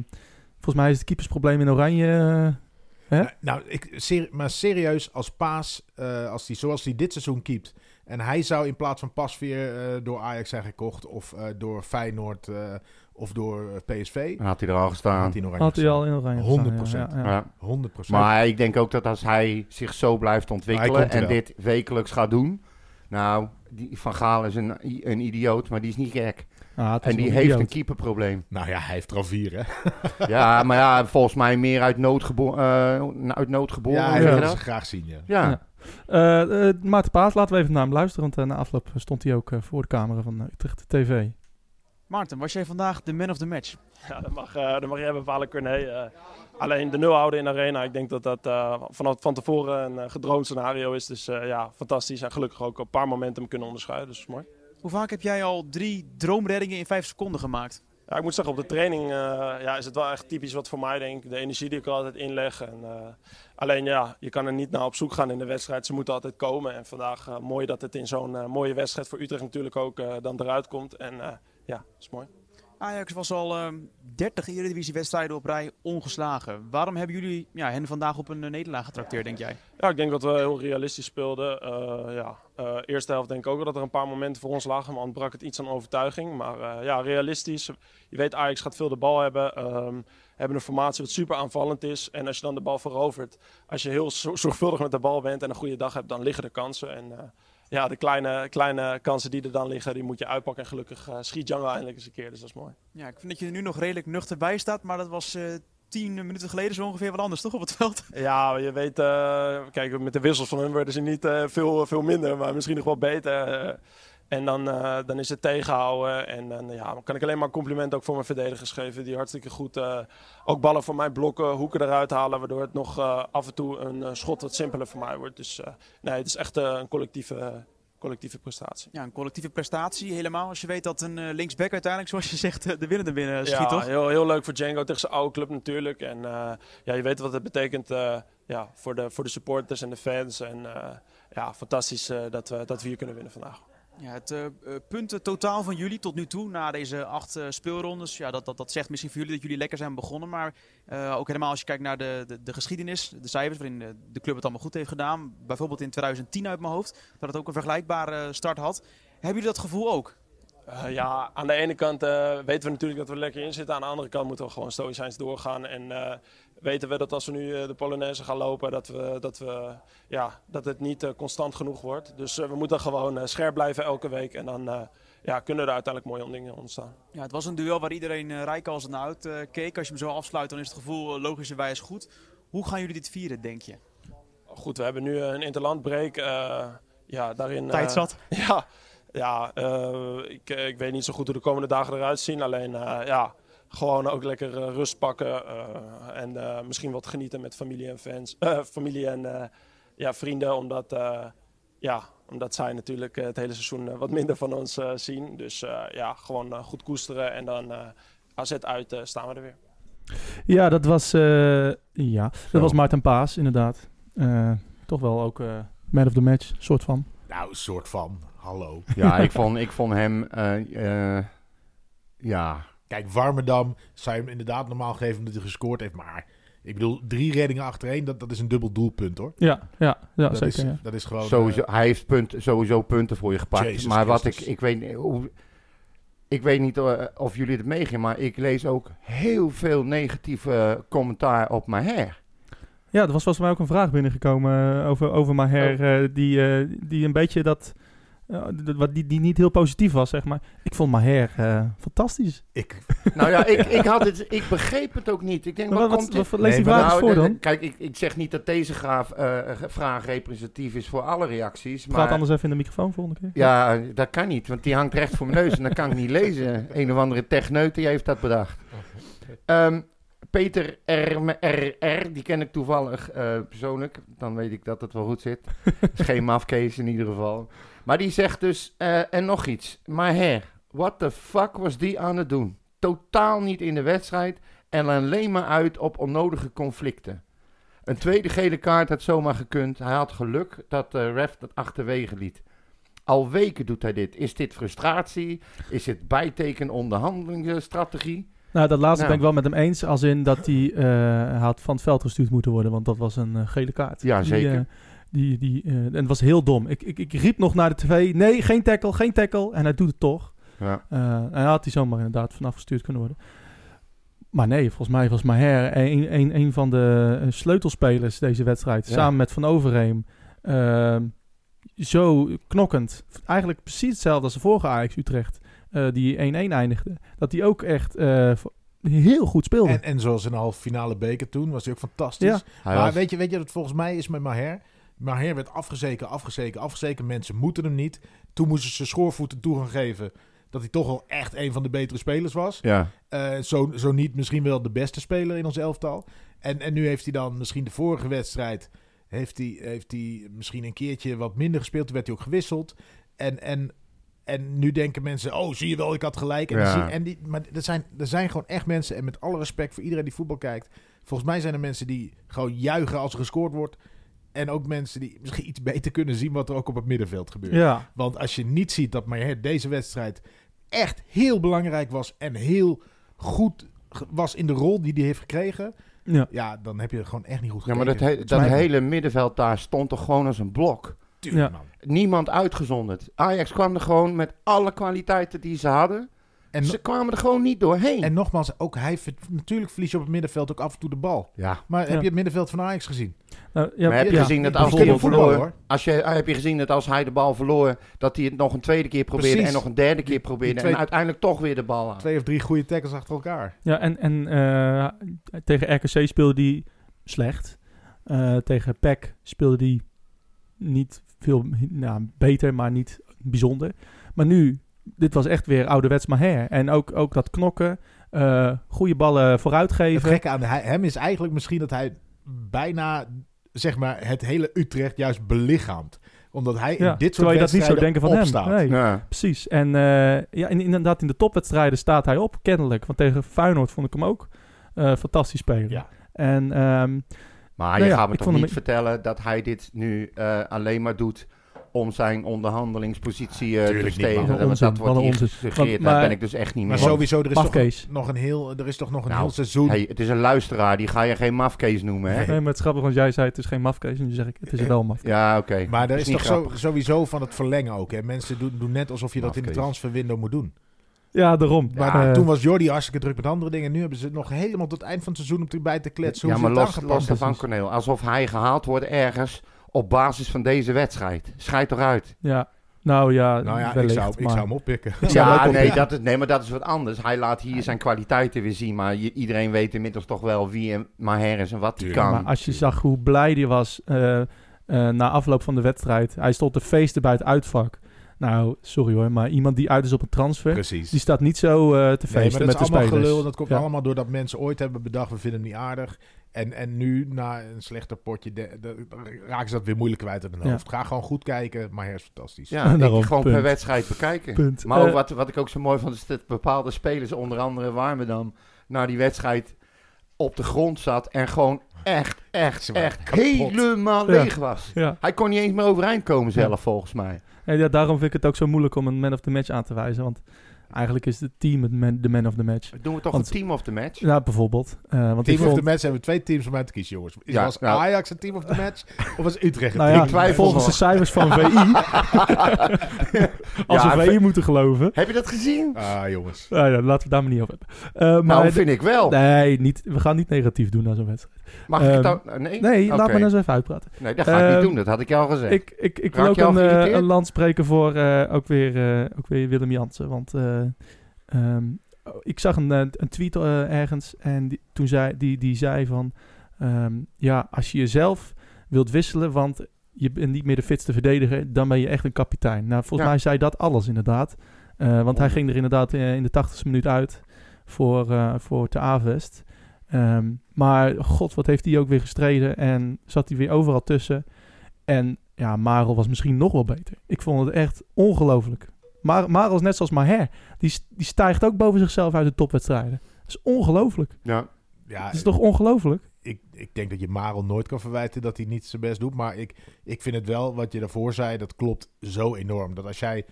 volgens mij is het keepersprobleem in Oranje... hè? Nou, nou, ik, ser- maar serieus, als Paas, eh, als die, zoals hij dit seizoen keept... en hij zou in plaats van Pasveer eh, door Ajax zijn gekocht... of eh, door Feyenoord eh, of door PSV... Dan had hij er al had gestaan. hij Had hij gestaan. al in Oranje 100%. gestaan, ja, ja, ja. Ja. 100 Maar ik denk ook dat als hij zich zo blijft ontwikkelen en wel. dit wekelijks gaat doen. Nou, die Van Gaal is een, een idioot, maar die is niet gek. Ah, En die heeft idioot. een keeperprobleem. Nou ja, hij heeft er al vier, hè? <laughs> ja, maar ja, volgens mij meer uit nood, gebo eh, uit nood geboren. ja, hij wil ze graag zien, ja. Ja. Ja. Eh, eh, Maarten Paas, laten we even naar hem luisteren. Want na afloop stond hij ook voor de camera van eh, Utrecht TV. Maarten, was jij vandaag de man of the match? Ja, dat mag, uh, dat mag jij bepalen, Corné. Uh, alleen de nul houden in de arena, ik denk dat dat uh, vanaf van tevoren een gedroomd scenario is. Dus ja, fantastisch. En gelukkig ook op een paar momenten kunnen onderscheiden, dus mooi. Hoe vaak heb jij al drie droomreddingen in vijf seconden gemaakt? Ja, ik moet zeggen, op de training uh, ja, is het wel echt typisch wat voor mij denk. De energie die ik altijd inleg. En, uh, alleen ja, je kan er niet naar op zoek gaan in de wedstrijd. Ze moeten altijd komen. En vandaag uh, mooi dat het in zo'n mooie wedstrijd voor Utrecht natuurlijk ook dan eruit komt. En ja, dat is mooi. Ajax was al uh, 30 Eredivisie-wedstrijden op rij ongeslagen. Waarom hebben jullie ja, hen vandaag op een nederlaag getrakteerd, denk jij? Ja, ik denk dat we heel realistisch speelden. Uh, ja, uh, eerste helft denk ik ook dat er een paar momenten voor ons lagen, maar ontbrak het iets aan overtuiging. Maar ja, realistisch. Je weet, Ajax gaat veel de bal hebben. Um, hebben een formatie wat super aanvallend is. En als je dan de bal verovert, als je heel zorgvuldig met de bal bent en een goede dag hebt, dan liggen er kansen. En ja, de kleine, kleine kansen die er dan liggen, die moet je uitpakken. En gelukkig uh, schiet Django eindelijk eens een keer, dus dat is mooi. Ja, ik vind dat je er nu nog redelijk nuchter bij staat, maar dat was uh, tien minuten geleden zo ongeveer wat anders, toch, op het veld? <laughs> Ja, je weet, uh, kijk, met de wissels van hun werden ze niet veel, veel minder, maar misschien nog wel beter. En dan, uh, dan is het tegenhouden. En dan ja, kan ik alleen maar compliment ook voor mijn verdedigers geven. Die hartstikke goed uh, ook ballen voor mij blokken, hoeken eruit halen. Waardoor het nog uh, af en toe een schot wat simpeler voor mij wordt. Dus nee, het is echt een collectieve, collectieve prestatie. Ja, een collectieve prestatie helemaal. Als je weet dat een linksback uiteindelijk, zoals je <laughs> zegt, de winnende binnen schiet, ja, toch? Heel, heel leuk voor Django tegen zijn oude club natuurlijk. En ja, je weet wat het betekent ja, voor, de, voor de supporters en de fans. En ja, fantastisch dat, we, dat we hier kunnen winnen vandaag. Ja, het uh, punten totaal van jullie tot nu toe, na deze acht uh, speelrondes, ja, dat, dat, dat zegt misschien voor jullie dat jullie lekker zijn begonnen. Maar ook helemaal als je kijkt naar de, de, de geschiedenis, de cijfers waarin de club het allemaal goed heeft gedaan. Bijvoorbeeld in 2010 uit mijn hoofd, dat het ook een vergelijkbare start had. Hebben jullie dat gevoel ook? Ja, aan de ene kant weten we natuurlijk dat we lekker in zitten. Aan de andere kant moeten we gewoon stoïcijns doorgaan. En weten we dat als we nu de Polonaise gaan lopen, dat, we, dat, we, ja, dat het niet constant genoeg wordt. Dus we moeten gewoon scherp blijven elke week. En dan ja, kunnen er uiteindelijk mooie dingen ontstaan. Ja, het was een duel waar iedereen uh, rijkals naar uit keek. Als je hem zo afsluit, dan is het gevoel logischerwijs goed. Hoe gaan jullie dit vieren, denk je? Goed, we hebben nu een interlandbreak. ja, daarin, Tijd zat. <laughs> ja. Ja, uh, ik, ik weet niet zo goed hoe de komende dagen eruit zien. Alleen uh, ja, gewoon ook lekker uh, rust pakken. en misschien wat genieten met familie en fans. familie en ja, vrienden. Omdat, ja, omdat zij natuurlijk het hele seizoen wat minder van ons zien. Dus ja, gewoon goed koesteren. En dan AZ uit staan we er weer. Ja, dat was, ja, dat was Maarten Paas inderdaad. toch wel ook man of the match, soort van. Nou, soort van. Hallo. Ja, ik vond, ik vond hem, uh, uh, ja. Kijk, Warmerdam zou je hem inderdaad normaal geven omdat hij gescoord heeft. Maar ik bedoel, drie reddingen achtereen, dat, dat is een dubbel doelpunt hoor. Ja, ja, ja dat zeker. Is, ja. Dat is gewoon... Sowieso, uh, hij heeft punt, sowieso punten voor je gepakt. Jezus maar wat ik, ik weet hoe... Ik weet niet uh, of jullie het meegaan, maar ik lees ook heel veel negatieve commentaar op Maher. Ja, er was volgens mij ook een vraag binnengekomen over, over Maher, oh. uh, die, uh, die een beetje dat... wat die, die niet heel positief was, zeg maar. Ik vond Maher fantastisch. Ik. <laughs> Nou ja, ik, ik, had het, ik begreep het ook niet. Ik denk, maar wat, wat, komt wat, wat lees die vraag nou, voor dan? Kijk, ik, ik zeg niet dat deze graaf, vraag representatief is voor alle reacties. Maar, Praat anders even in de microfoon volgende keer. Ja, dat kan niet, want die hangt recht voor mijn neus en dan kan ik niet lezen. <laughs> Een of andere techneut die heeft dat bedacht. Um, Peter RR, die ken ik toevallig uh, persoonlijk. Dan weet ik dat het wel goed zit. <laughs> is geen mafkees in ieder geval. Maar die zegt dus, uh, en nog iets. Maar her, what the fuck was die aan het doen? Totaal niet in de wedstrijd en alleen maar uit op onnodige conflicten. Een tweede gele kaart had zomaar gekund. Hij had geluk dat de ref dat achterwege liet. Al weken doet hij dit. Is dit frustratie? Is dit bijteken onderhandelingsstrategie? Nou, dat laatste nou. ben ik wel met hem eens. Als in dat hij uh, had van het veld gestuurd moeten worden. Want dat was een uh, gele kaart. Ja, die, zeker. Uh, die, die, en het was heel dom. Ik, ik, ik riep nog naar de tv. Nee, geen tackle, geen tackle. En hij doet het toch. Ja. en hij had hij zomaar inderdaad vanaf gestuurd kunnen worden. Maar nee, volgens mij was Maher een, een, een van de sleutelspelers deze wedstrijd. Ja. Samen met Van Overheem. Ehm, zo knokkend. Eigenlijk precies hetzelfde als de vorige Ajax Utrecht. Uh, die 1-1 eindigde. Dat hij ook echt uh, heel goed speelde. En, en zoals in de halve finale beker toen was hij ook fantastisch. Ja. Maar was... weet je, weet je wat volgens mij is met Maher? Maher werd afgezeken, afgezeken, afgezeken. Mensen moeten hem niet. Toen moesten ze schoorvoeten toe gaan geven. dat hij toch wel echt een van de betere spelers was. Ja. Eh, zo, zo niet misschien wel de beste speler in ons elftal. En, en nu heeft hij dan misschien de vorige wedstrijd... heeft hij, heeft hij misschien een keertje wat minder gespeeld. Toen werd hij ook gewisseld. En, en, en nu denken mensen... oh, zie je wel, ik had gelijk. En, Ja. en die, maar er zijn, er zijn gewoon echt mensen... en met alle respect voor iedereen die voetbal kijkt... volgens mij zijn er mensen die gewoon juichen als er gescoord wordt... En ook mensen die misschien iets beter kunnen zien wat er ook op het middenveld gebeurt. Ja. Want als je niet ziet dat Maher deze wedstrijd echt heel belangrijk was en heel goed was in de rol die hij heeft gekregen. Ja. dan heb je gewoon echt niet goed Ja, gekeken. maar dat, he- dat hele middenveld daar stond toch gewoon als een blok. Tuurlijk, Ja. man. Niemand uitgezonderd. Ajax kwam er gewoon met alle kwaliteiten die ze hadden. En ze kwamen er gewoon niet doorheen. En nogmaals, ook hij ver- natuurlijk verlies je op het middenveld ook af en toe de bal. Ja. Maar heb Ja. je het middenveld van Ajax gezien? Nou, ja, maar heb je ja, gezien dat als hij hem verloor, als je, heb je gezien dat als hij de bal verloor, dat hij het nog een tweede keer probeerde Precies. en nog een derde keer probeerde twee- en uiteindelijk toch weer de bal aan. Twee of drie goede tackles achter elkaar. Ja, en, en eh, tegen RKC speelde hij slecht. Eh, tegen PEC speelde hij niet veel nou, beter, maar niet bijzonder. Maar nu, dit was echt weer ouderwets Maher. En ook, ook dat knokken, eh goede ballen Het vooruitgeven. gekke aan hem is eigenlijk misschien dat hij bijna zeg maar, het hele Utrecht juist belichaamt. Omdat hij Ja, in dit soort terwijl je dat niet zou wedstrijden denken van hem. opstaat. Nee, Ja. precies. En eh, ja, en inderdaad, in de topwedstrijden staat hij op, kennelijk. Want tegen Feyenoord vond ik hem ook eh, fantastisch spelen. Ja. En, ehm, Maar Nou je ja, gaat me ik toch hem- niet vertellen dat hij dit nu eh, alleen maar doet om zijn onderhandelingspositie eh, te man. Want Onzin, dat wordt hier gesuggereerd. Daar maar- ben ik dus echt niet Maar mee. sowieso, er is toch Mafkees. nog een heel, er is toch nog een Nou, heel seizoen. Hey, het is een luisteraar, die ga je geen mafkees noemen, hè? nee, maar het is grappig, want jij zei het is geen mafkees. En nu zeg ik, het is wel maf. Ja, oké. Maar er Is toch zo, sowieso van het verlengen ook. Hè? Mensen doen, doen net alsof je dat in de Mafkees. transferwindow moet doen. Ja, daarom. Maar Maar, eh, toen was Jordi hartstikke druk met andere dingen. Nu hebben ze het nog helemaal tot het eind van het seizoen om erbij te kletsen. Ja, hoe maar ze het los, los daarvan, Cornel. Alsof hij gehaald wordt ergens op basis van deze wedstrijd. Schijt toch uit. Ja, nou ja, Nou ja, ik wellicht, zou, ik zou hem oppikken. Ik zou hem Ja, ook nee oppikken. dat, is, nee, maar dat is wat anders. Hij laat hier zijn kwaliteiten weer zien. Maar je- iedereen weet inmiddels toch wel wie en Maher is en wat hij kan. Maar als je zag hoe blij hij was eh, eh, na afloop van de wedstrijd. Hij stond te feesten bij het uitvak. Nou, sorry hoor, maar iemand die uit is op een transfer, Precies. die staat niet zo eh, te Nee, maar feesten dat met is de allemaal spelers. gelul. Dat komt Ja. allemaal doordat mensen ooit hebben bedacht... we vinden hem niet aardig. En, en nu, na een slechter potje... De, de- raken ze dat weer moeilijk kwijt uit hun Ja. hoofd. Ga gewoon goed kijken. Maar hij is fantastisch. Ja, <laughs> ik Daarom, gewoon punt. per wedstrijd bekijken. Punt. Maar ook Eh, wat, wat ik ook zo mooi vond, is dat bepaalde spelers, onder andere Warmerdam, na die wedstrijd op de grond zat en gewoon echt, echt, echt kapot. helemaal Ja. leeg was. Ja. Hij kon niet eens meer overeind komen zelf, volgens mij. Ja, ja, daarom vind ik het ook zo moeilijk om een man of the match aan te wijzen. Want eigenlijk is het team het man, de man of the match. Doen we toch Want- een team of the match? Ja, bijvoorbeeld. Eh, want Team of vond, the match hebben we twee teams om uit te kiezen, jongens. Is Ja, was nou. Ajax een team of the match? of was Utrecht een nou team ja, match? volgens de cijfers van <laughs> VI, als Ja, we VI moeten geloven. Heb je dat gezien? Ah, jongens. Nou ja, laten we daar maar niet over hebben. Eh, maar Nou, vind ik wel. Nee, niet, we gaan niet negatief doen naar zo'n wedstrijd. Mag ik Ehm, het dan? Nee? Nee, laat me nou eens even uitpraten. Nee, dat ga ik Ehm, niet doen. Dat had ik je al gezegd. Ik, ik, ik wil ook een, eh, een land spreken voor eh, ook, weer, eh, ook weer Willem Jansen. Want eh, ehm, ik zag een, eh, een tweet eh, ergens en die, toen zei, die, die zei van... ehm, ja, als je jezelf wilt wisselen, want je bent niet meer de fitste verdediger... dan ben je echt een kapitein. Nou, volgens Ja. mij zei dat alles inderdaad. Want hij ging er inderdaad in de tachtigste minuut uit voor, eh voor Te Avest. Ehm, maar god, wat heeft hij ook weer gestreden en zat hij weer overal tussen. En ja, Marel was misschien nog wel beter. Ik vond het echt ongelooflijk. Maar Marel is net zoals Maher. Die, die stijgt ook boven zichzelf uit de topwedstrijden. Dat is ongelooflijk. Ja. Ja, Dat is toch ongelooflijk? ik, ik denk dat je Marel nooit kan verwijten dat hij niet zijn best doet. Maar ik, ik vind het wel, wat je daarvoor zei, dat klopt zo enorm. Dat als jij,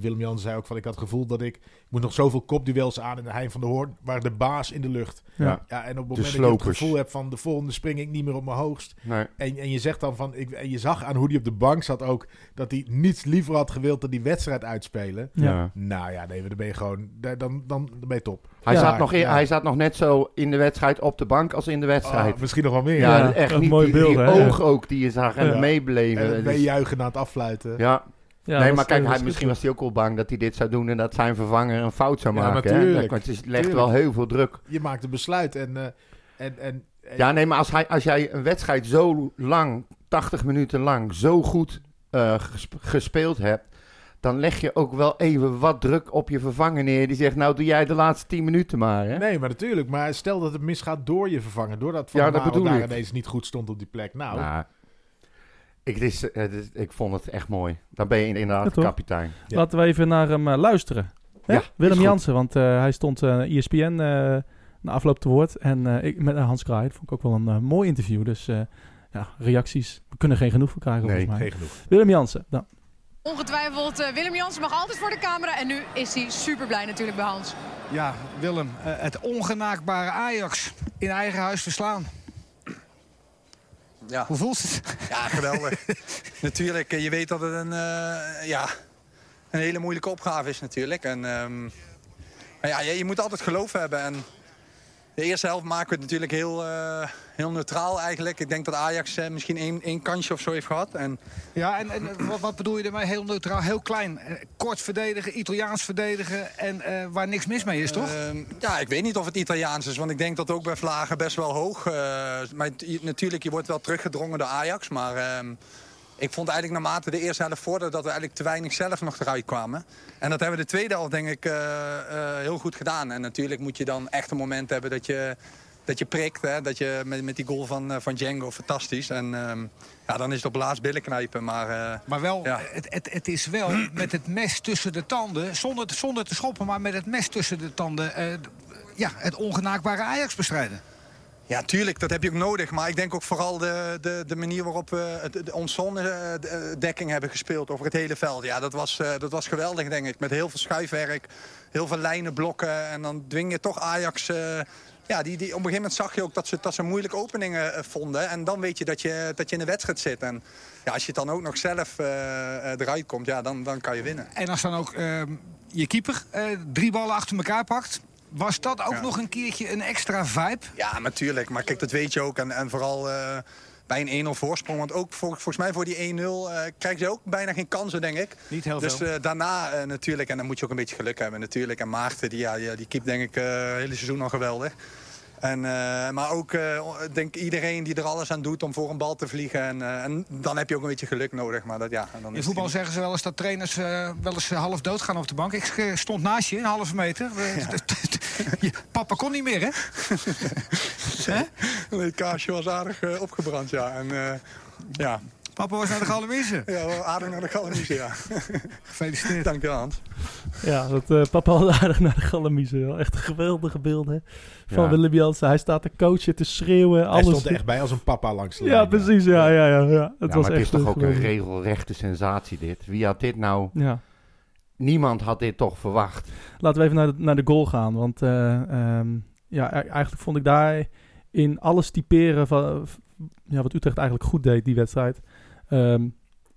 Willem Jan zei ook van, ik had het gevoel dat ik, ik moet nog zoveel kopduels aan in de Hein van de Hoorn, waar de baas in de lucht. Ja. Ja, en op het moment dat je slopers. het gevoel hebt van, de volgende spring ik niet meer op mijn hoogst. Nee. En, en je zegt dan van, ik, en je zag aan hoe hij op de bank zat ook, dat hij niets liever had gewild dan die wedstrijd uitspelen. Ja. Nou ja, nee, dan ben je gewoon, dan, dan, dan ben je top. Hij, Ja, zat nog in- ja. hij zat nog net zo in de wedstrijd op de bank als in de wedstrijd. Oh, misschien nog wel meer. ja, Ja, echt niet mooie die, die beelden, ogen ook die je zag en meebeleven. En is- meejuichen na het afluiten. ja. Ja, nee, maar kijk, hij, is misschien was hij ook wel bang dat hij dit zou doen en dat zijn vervanger een fout zou Ja, maken. Het is- legt Tuurlijk. wel heel veel druk. Je maakt een besluit en... eh, en, en, en- Ja, nee, maar als, hij, als jij een wedstrijd zo lang, 80 minuten lang, zo goed eh, gesp- gespeeld hebt, dan leg je ook wel even wat druk op je vervanger neer. Die zegt, nou doe jij de laatste 10 minuten maar. Hè? Nee, maar natuurlijk. Maar stel dat het misgaat door je vervanger. Doordat Van Ja, ja, dat bedoel daar ik. ineens niet goed stond op die plek. Nou, Nou, ik, is, is- ik vond het echt mooi. Dan ben je inderdaad Ja, de toch? kapitein. Laten we even naar hem eh, luisteren. Hè? Ja, Willem. Jansen, want eh, hij stond eh ESPN eh, na afloop te woord. En eh, ik, met eh, Hans Kraai, dat vond ik ook wel een eh, mooi interview. Dus eh, ja, reacties, we kunnen geen genoeg van krijgen Nee, volgens mij. geen genoeg. Willem Jansen, Ongetwijfeld, eh, Willem Jansen mag altijd voor de camera. En nu is hij super blij natuurlijk bij Hans. Ja, Willem, eh, het ongenaakbare Ajax in eigen huis verslaan. Ja. Hoe voelt het? Ja, geweldig. <laughs> natuurlijk, eh, je weet dat het een, eh, ja, een hele moeilijke opgave is natuurlijk. En, ehm, maar ja, je, je moet altijd geloof hebben. En de eerste helft maken we het natuurlijk heel, eh, heel neutraal eigenlijk. Ik denk dat Ajax eh, misschien één, één kansje of zo heeft gehad. En, Ja, en, en eh, wat, wat bedoel je ermee? Heel neutraal, heel klein. Eh, Kort verdedigen, Italiaans verdedigen en waar niks mis mee is, toch? Ehm, ja, ik weet niet of het Italiaans is, want ik denk dat ook bij Vlagen best wel hoog. eh, maar natuurlijk, je wordt wel teruggedrongen door Ajax. Maar ehm, ik vond eigenlijk naarmate de eerste helft vorderde... dat we eigenlijk te weinig zelf nog eruit kwamen. En dat hebben we de tweede helft denk ik heel goed gedaan. En natuurlijk moet je dan echt een moment hebben dat je, dat je prikt. Hè? Dat je met, met die goal van, eh, van Django, fantastisch. En ehm, ja, dan is het op laatst billen knijpen. Maar, eh, Maar wel, ja. het, het, het is wel met het mes tussen de tanden, zonder, zonder te schoppen, maar met het mes tussen de tanden, eh, ja, het ongenaakbare Ajax bestrijden. Ja, tuurlijk, dat heb je ook nodig. Maar ik denk ook vooral de, de, de manier waarop we het, de, ons zonnedekking hebben gespeeld over het hele veld. Ja, dat was, dat was geweldig, denk ik. Met heel veel schuifwerk, heel veel lijnen blokken. En dan dwing je toch Ajax... ja, die, die, op een gegeven moment zag je ook dat ze, dat ze moeilijke openingen eh, vonden. En dan weet je dat, je dat je in de wedstrijd zit. En ja, als je het dan ook nog zelf eh, eh, eruit komt, ja, dan, dan kan je winnen. En als dan ook ehm, je keeper drie ballen achter elkaar pakt, was dat ook Ja. nog een keertje een extra vibe? Ja, natuurlijk. Maar kijk, dat weet je ook. En, en vooral bij een 1-0 voorsprong. Want ook voor, volgens mij voor die 1-0 eh krijgen ze ook bijna geen kansen, denk ik. Niet heel dus veel. eh, daarna eh, natuurlijk. En dan moet je ook een beetje geluk hebben natuurlijk. En Maarten, die, ja, die, die keept denk ik het hele seizoen al geweldig. En, eh, maar ook eh, denk iedereen die er alles aan doet om voor een bal te vliegen. En, eh, en dan heb je ook een beetje geluk nodig. Maar dat, ja, en dan In voetbal die- zeggen ze wel eens dat trainers wel eens half dood gaan op de bank. Ik stond naast je, een halve meter. Papa kon niet meer, hè? <laughs> Nee, het kaarsje was aardig opgebrand, ja. En, ja. Papa was naar de Galamissen. Ja, wel aardig naar de Galamissen, ja. Gefeliciteerd. Dank je, Hans. Ja, dat eh, papa had aardig naar de galamiezen. Wel Echt een geweldige beelden van Ja. Willem Jansen. Hij staat te coachen, te schreeuwen. Hij alles. stond er echt bij als een papa langs de Ja, lijn, precies. Ja, ja, ja. ja. Het ja, was maar het echt is toch ook een regelrechte sensatie dit. Wie had dit nou... Ja. Niemand had dit toch verwacht. Laten we even naar de, naar de goal gaan. Want eh, ehm, ja, e- eigenlijk vond ik daar in alles typeren van ja, wat Utrecht eigenlijk goed deed, die wedstrijd. Ehm,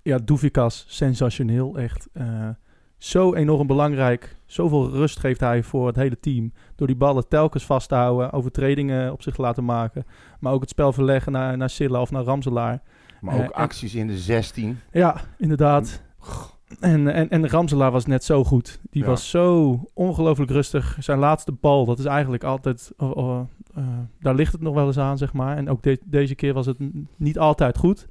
ja, Doevikas, sensationeel. Echt eh, zo enorm belangrijk. Zoveel rust geeft hij voor het hele team. Door die ballen telkens vast te houden, overtredingen op zich te laten maken. Maar ook het spel verleggen naar, naar Silla of naar Ramselaar. Maar ook Eh, en- acties in de 16. ja, inderdaad. En, en, en Ramselaar was net zo goed. Die Ja. was zo ongelooflijk rustig. Zijn laatste bal, dat is eigenlijk altijd... eh, daar ligt het nog wel eens aan, zeg maar. En ook de- deze keer was het niet altijd goed.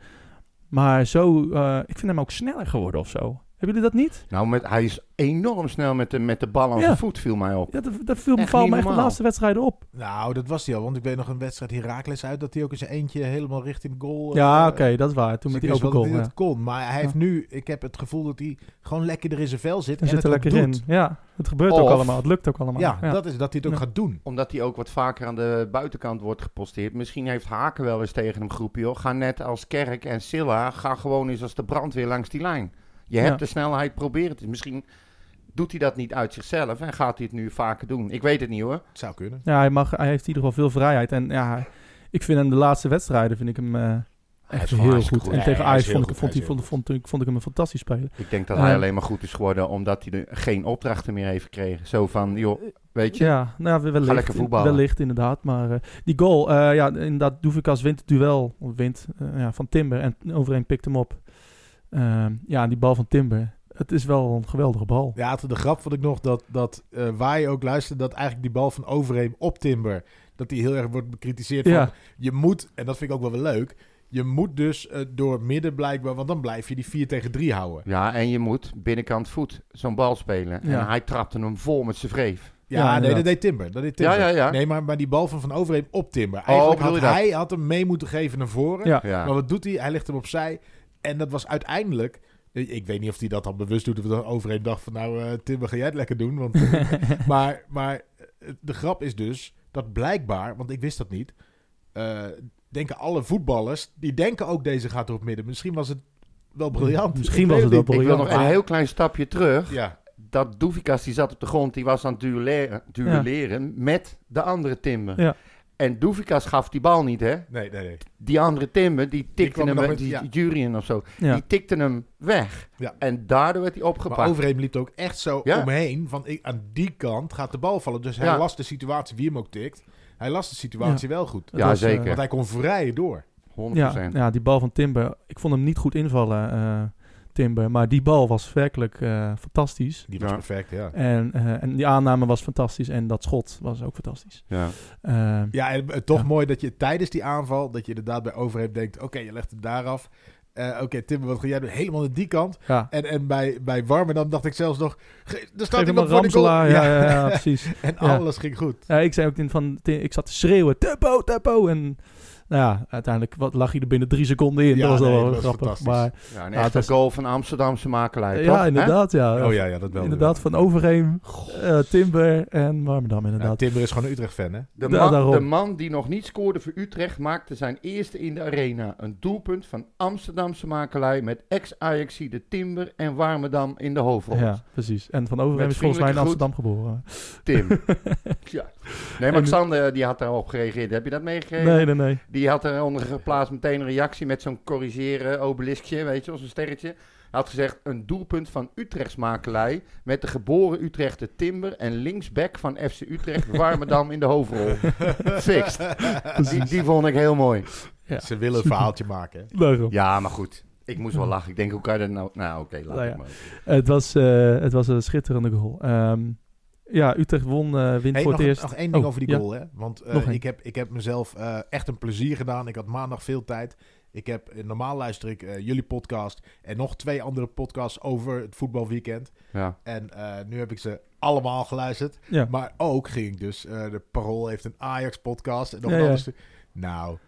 Maar zo... eh, ik vind hem ook sneller geworden of zo. Hebben jullie dat niet? Nou, met, hij is enorm snel met de, met de bal aan Ja. zijn voet, viel mij op. Ja, dat, dat viel me, Echt me echt de laatste wedstrijden op. Nou, dat was hij al. Want ik weet nog een wedstrijd Heracles uit... dat hij ook eens eentje helemaal richting de goal... Ja, eh, oké, dat is waar. Toen dus met die open goal. dat hij Ja. dat kon. Maar hij heeft nu... Ik heb het gevoel dat hij gewoon lekker er in zijn vel zit. Hij en zit er lekker in. doet. Ja, het gebeurt ook allemaal. Het lukt ook allemaal. Ja, dat is dat hij het ook Ja. gaat doen. Omdat hij ook wat vaker aan de buitenkant wordt geposteerd. Misschien heeft Haken wel eens tegen hem geroepen, joh. Ga net als Kerk en Silla, ga gewoon eens als de brandweer langs die lijn. Je hebt Ja. de snelheid, probeer het. Misschien doet hij dat niet uit zichzelf en gaat hij het nu vaker doen. Ik weet het niet hoor. Het zou kunnen. Ja, hij, mag, hij heeft in ieder geval veel vrijheid. En ja, ik vind hem de laatste wedstrijden vind ik hem eh, echt heel goed. goed. En tegen Ajax vond ik, vond, Hij vond, vond, ik- vond ik hem een fantastisch speler. Ik denk dat Eh, hij alleen maar goed is geworden omdat hij er geen opdrachten meer heeft gekregen. Zo van, joh, weet je. Ja, nou, ja, wellicht, Ga lekker voetballen. wellicht inderdaad. Maar eh, die goal, eh, ja, inderdaad, Doevikas wint het duel. Of wint eh, ja, van Timber en overeen pikt hem op. Ehm, ja, die bal van Timber. Het is wel een geweldige bal. Ja, de grap vond ik nog dat, dat eh, waar je ook luistert... dat eigenlijk die bal van Overeem op Timber... dat die heel erg wordt bekritiseerd Ja. van... je moet, en dat vind ik ook wel weer leuk... je moet dus eh, door midden blijkbaar, want dan blijf je die 4 tegen 3 houden. Ja, en je moet binnenkant voet zo'n bal spelen. Ja. En hij trapte hem vol met zijn vreef. Ja, nee, dat deed Timber. Dat deed Timber. Ja, ja, ja. Nee, maar, maar die bal van Van Overheem op Timber. Oh, Eigenlijk had dat? hij had hem mee moeten geven naar voren. Ja. Ja. Maar wat doet hij? Hij legt hem opzij. En dat was uiteindelijk... Ik weet niet of hij dat dan bewust doet. Of dat Overheem dacht van... Nou, eh, Timber, ga jij het lekker doen. Want, <laughs> maar maar eh, de grap is dus dat blijkbaar... Want ik wist dat niet. eh, denken alle voetballers... Die denken ook deze gaat erop midden. Misschien was het wel briljant. Misschien was het wel niet. Ik wil nog briljant. een heel klein stapje terug. Ja. Dat Doevikas die zat op de grond, die was aan het duelleren, duelleren met de andere Timber. Ja. En Doevikas gaf die bal niet, hè? Nee, nee, nee. Die andere Timber, die tikte hem, met- die ja. Jurien of zo, Ja. die tikte hem weg. Ja. En daardoor werd hij opgepakt. Maar Overheem liep er ook echt zo Ja. omheen. Van ik, aan die kant gaat de bal vallen. Dus hij Ja. las de situatie, wie hem ook tikt. Hij las de situatie wel goed. Ja, was, eh, zeker. Want hij kon vrij door. 100%. Ja, ja, die bal van Timber. Ik vond hem niet goed invallen, eh, Timber. Maar die bal was werkelijk eh, fantastisch. Die was Ja. perfect, ja. En, eh, en die aanname was fantastisch. En dat schot was ook fantastisch. Ja. Eh, Ja, en eh, toch Ja. mooi dat je tijdens die aanval... dat je inderdaad bij Overheem denkt... oké, je legt het daar af. Eh, oké, Timber, wat ga jij doen? Helemaal naar die kant. ja. En, en bij, bij Warmerdam dacht ik zelfs nog... Er staat Geef hem iemand voor de goal. Ramselaar. Ja, ja, ja, precies. <laughs> En Ja. alles ging goed. Ja, ik zei ook in van, ik zat te schreeuwen, tempo, tempo. En nou ja, uiteindelijk wat, lag hij er binnen drie seconden in. Ja, dat was nee, wel dat was grappig. Maar Ja, een echte was- goal van Amsterdamse makelij, ja, toch? inderdaad, ja. Oh ja, ja, dat wel. Inderdaad, van Overheem, eh, Timber en Warmerdam Ja, inderdaad. Timber is gewoon een Utrecht-fan, hè? De man, de die nog niet scoorde voor Utrecht maakte zijn eerste in de arena. Een doelpunt van Amsterdamse makelij met ex-Ajaxie Timber en Warmerdam in de hoofdrol. Ja, precies. En van Overheem is volgens mij in Amsterdam geboren. Tim. <laughs> ja. Nee, maar En- Xander die had daarop gereageerd. Heb je dat meegekregen? Nee, nee, nee. Die had eronder geplaatst meteen een reactie met zo'n corrigeren obeliskje, weet je, als een sterretje. Hij had gezegd een doelpunt van Utrechtsmakelij met de geboren Utrechter Timber en linksback van FC Utrecht <laughs> Warmerdam in de hoofdrol. Fixed. Die, die vond ik heel mooi. Ja, Ze willen een verhaaltje maken. Ja, maar goed. Ik moest wel lachen. Ik denk, hoe kan je dat nou... Nou, oké, laat Nou ik ja. maar. Het was, eh, het was een schitterende goal. Ehm, ja, Utrecht won, eh wint Hey, voor nog, het eerst. nog één ding Oh, over die ja. goal, hè? Want eh, ik, heb, ik heb mezelf eh, echt een plezier gedaan. Ik had maandag veel tijd. Ik heb, normaal luister ik jullie podcast en nog twee andere podcasts over het voetbalweekend. Ja. En eh, nu heb ik ze allemaal geluisterd. Ja. Maar ook ging ik dus, eh, de Parool heeft een Ajax-podcast en nog Ja, een ja. ander stuk. Nou,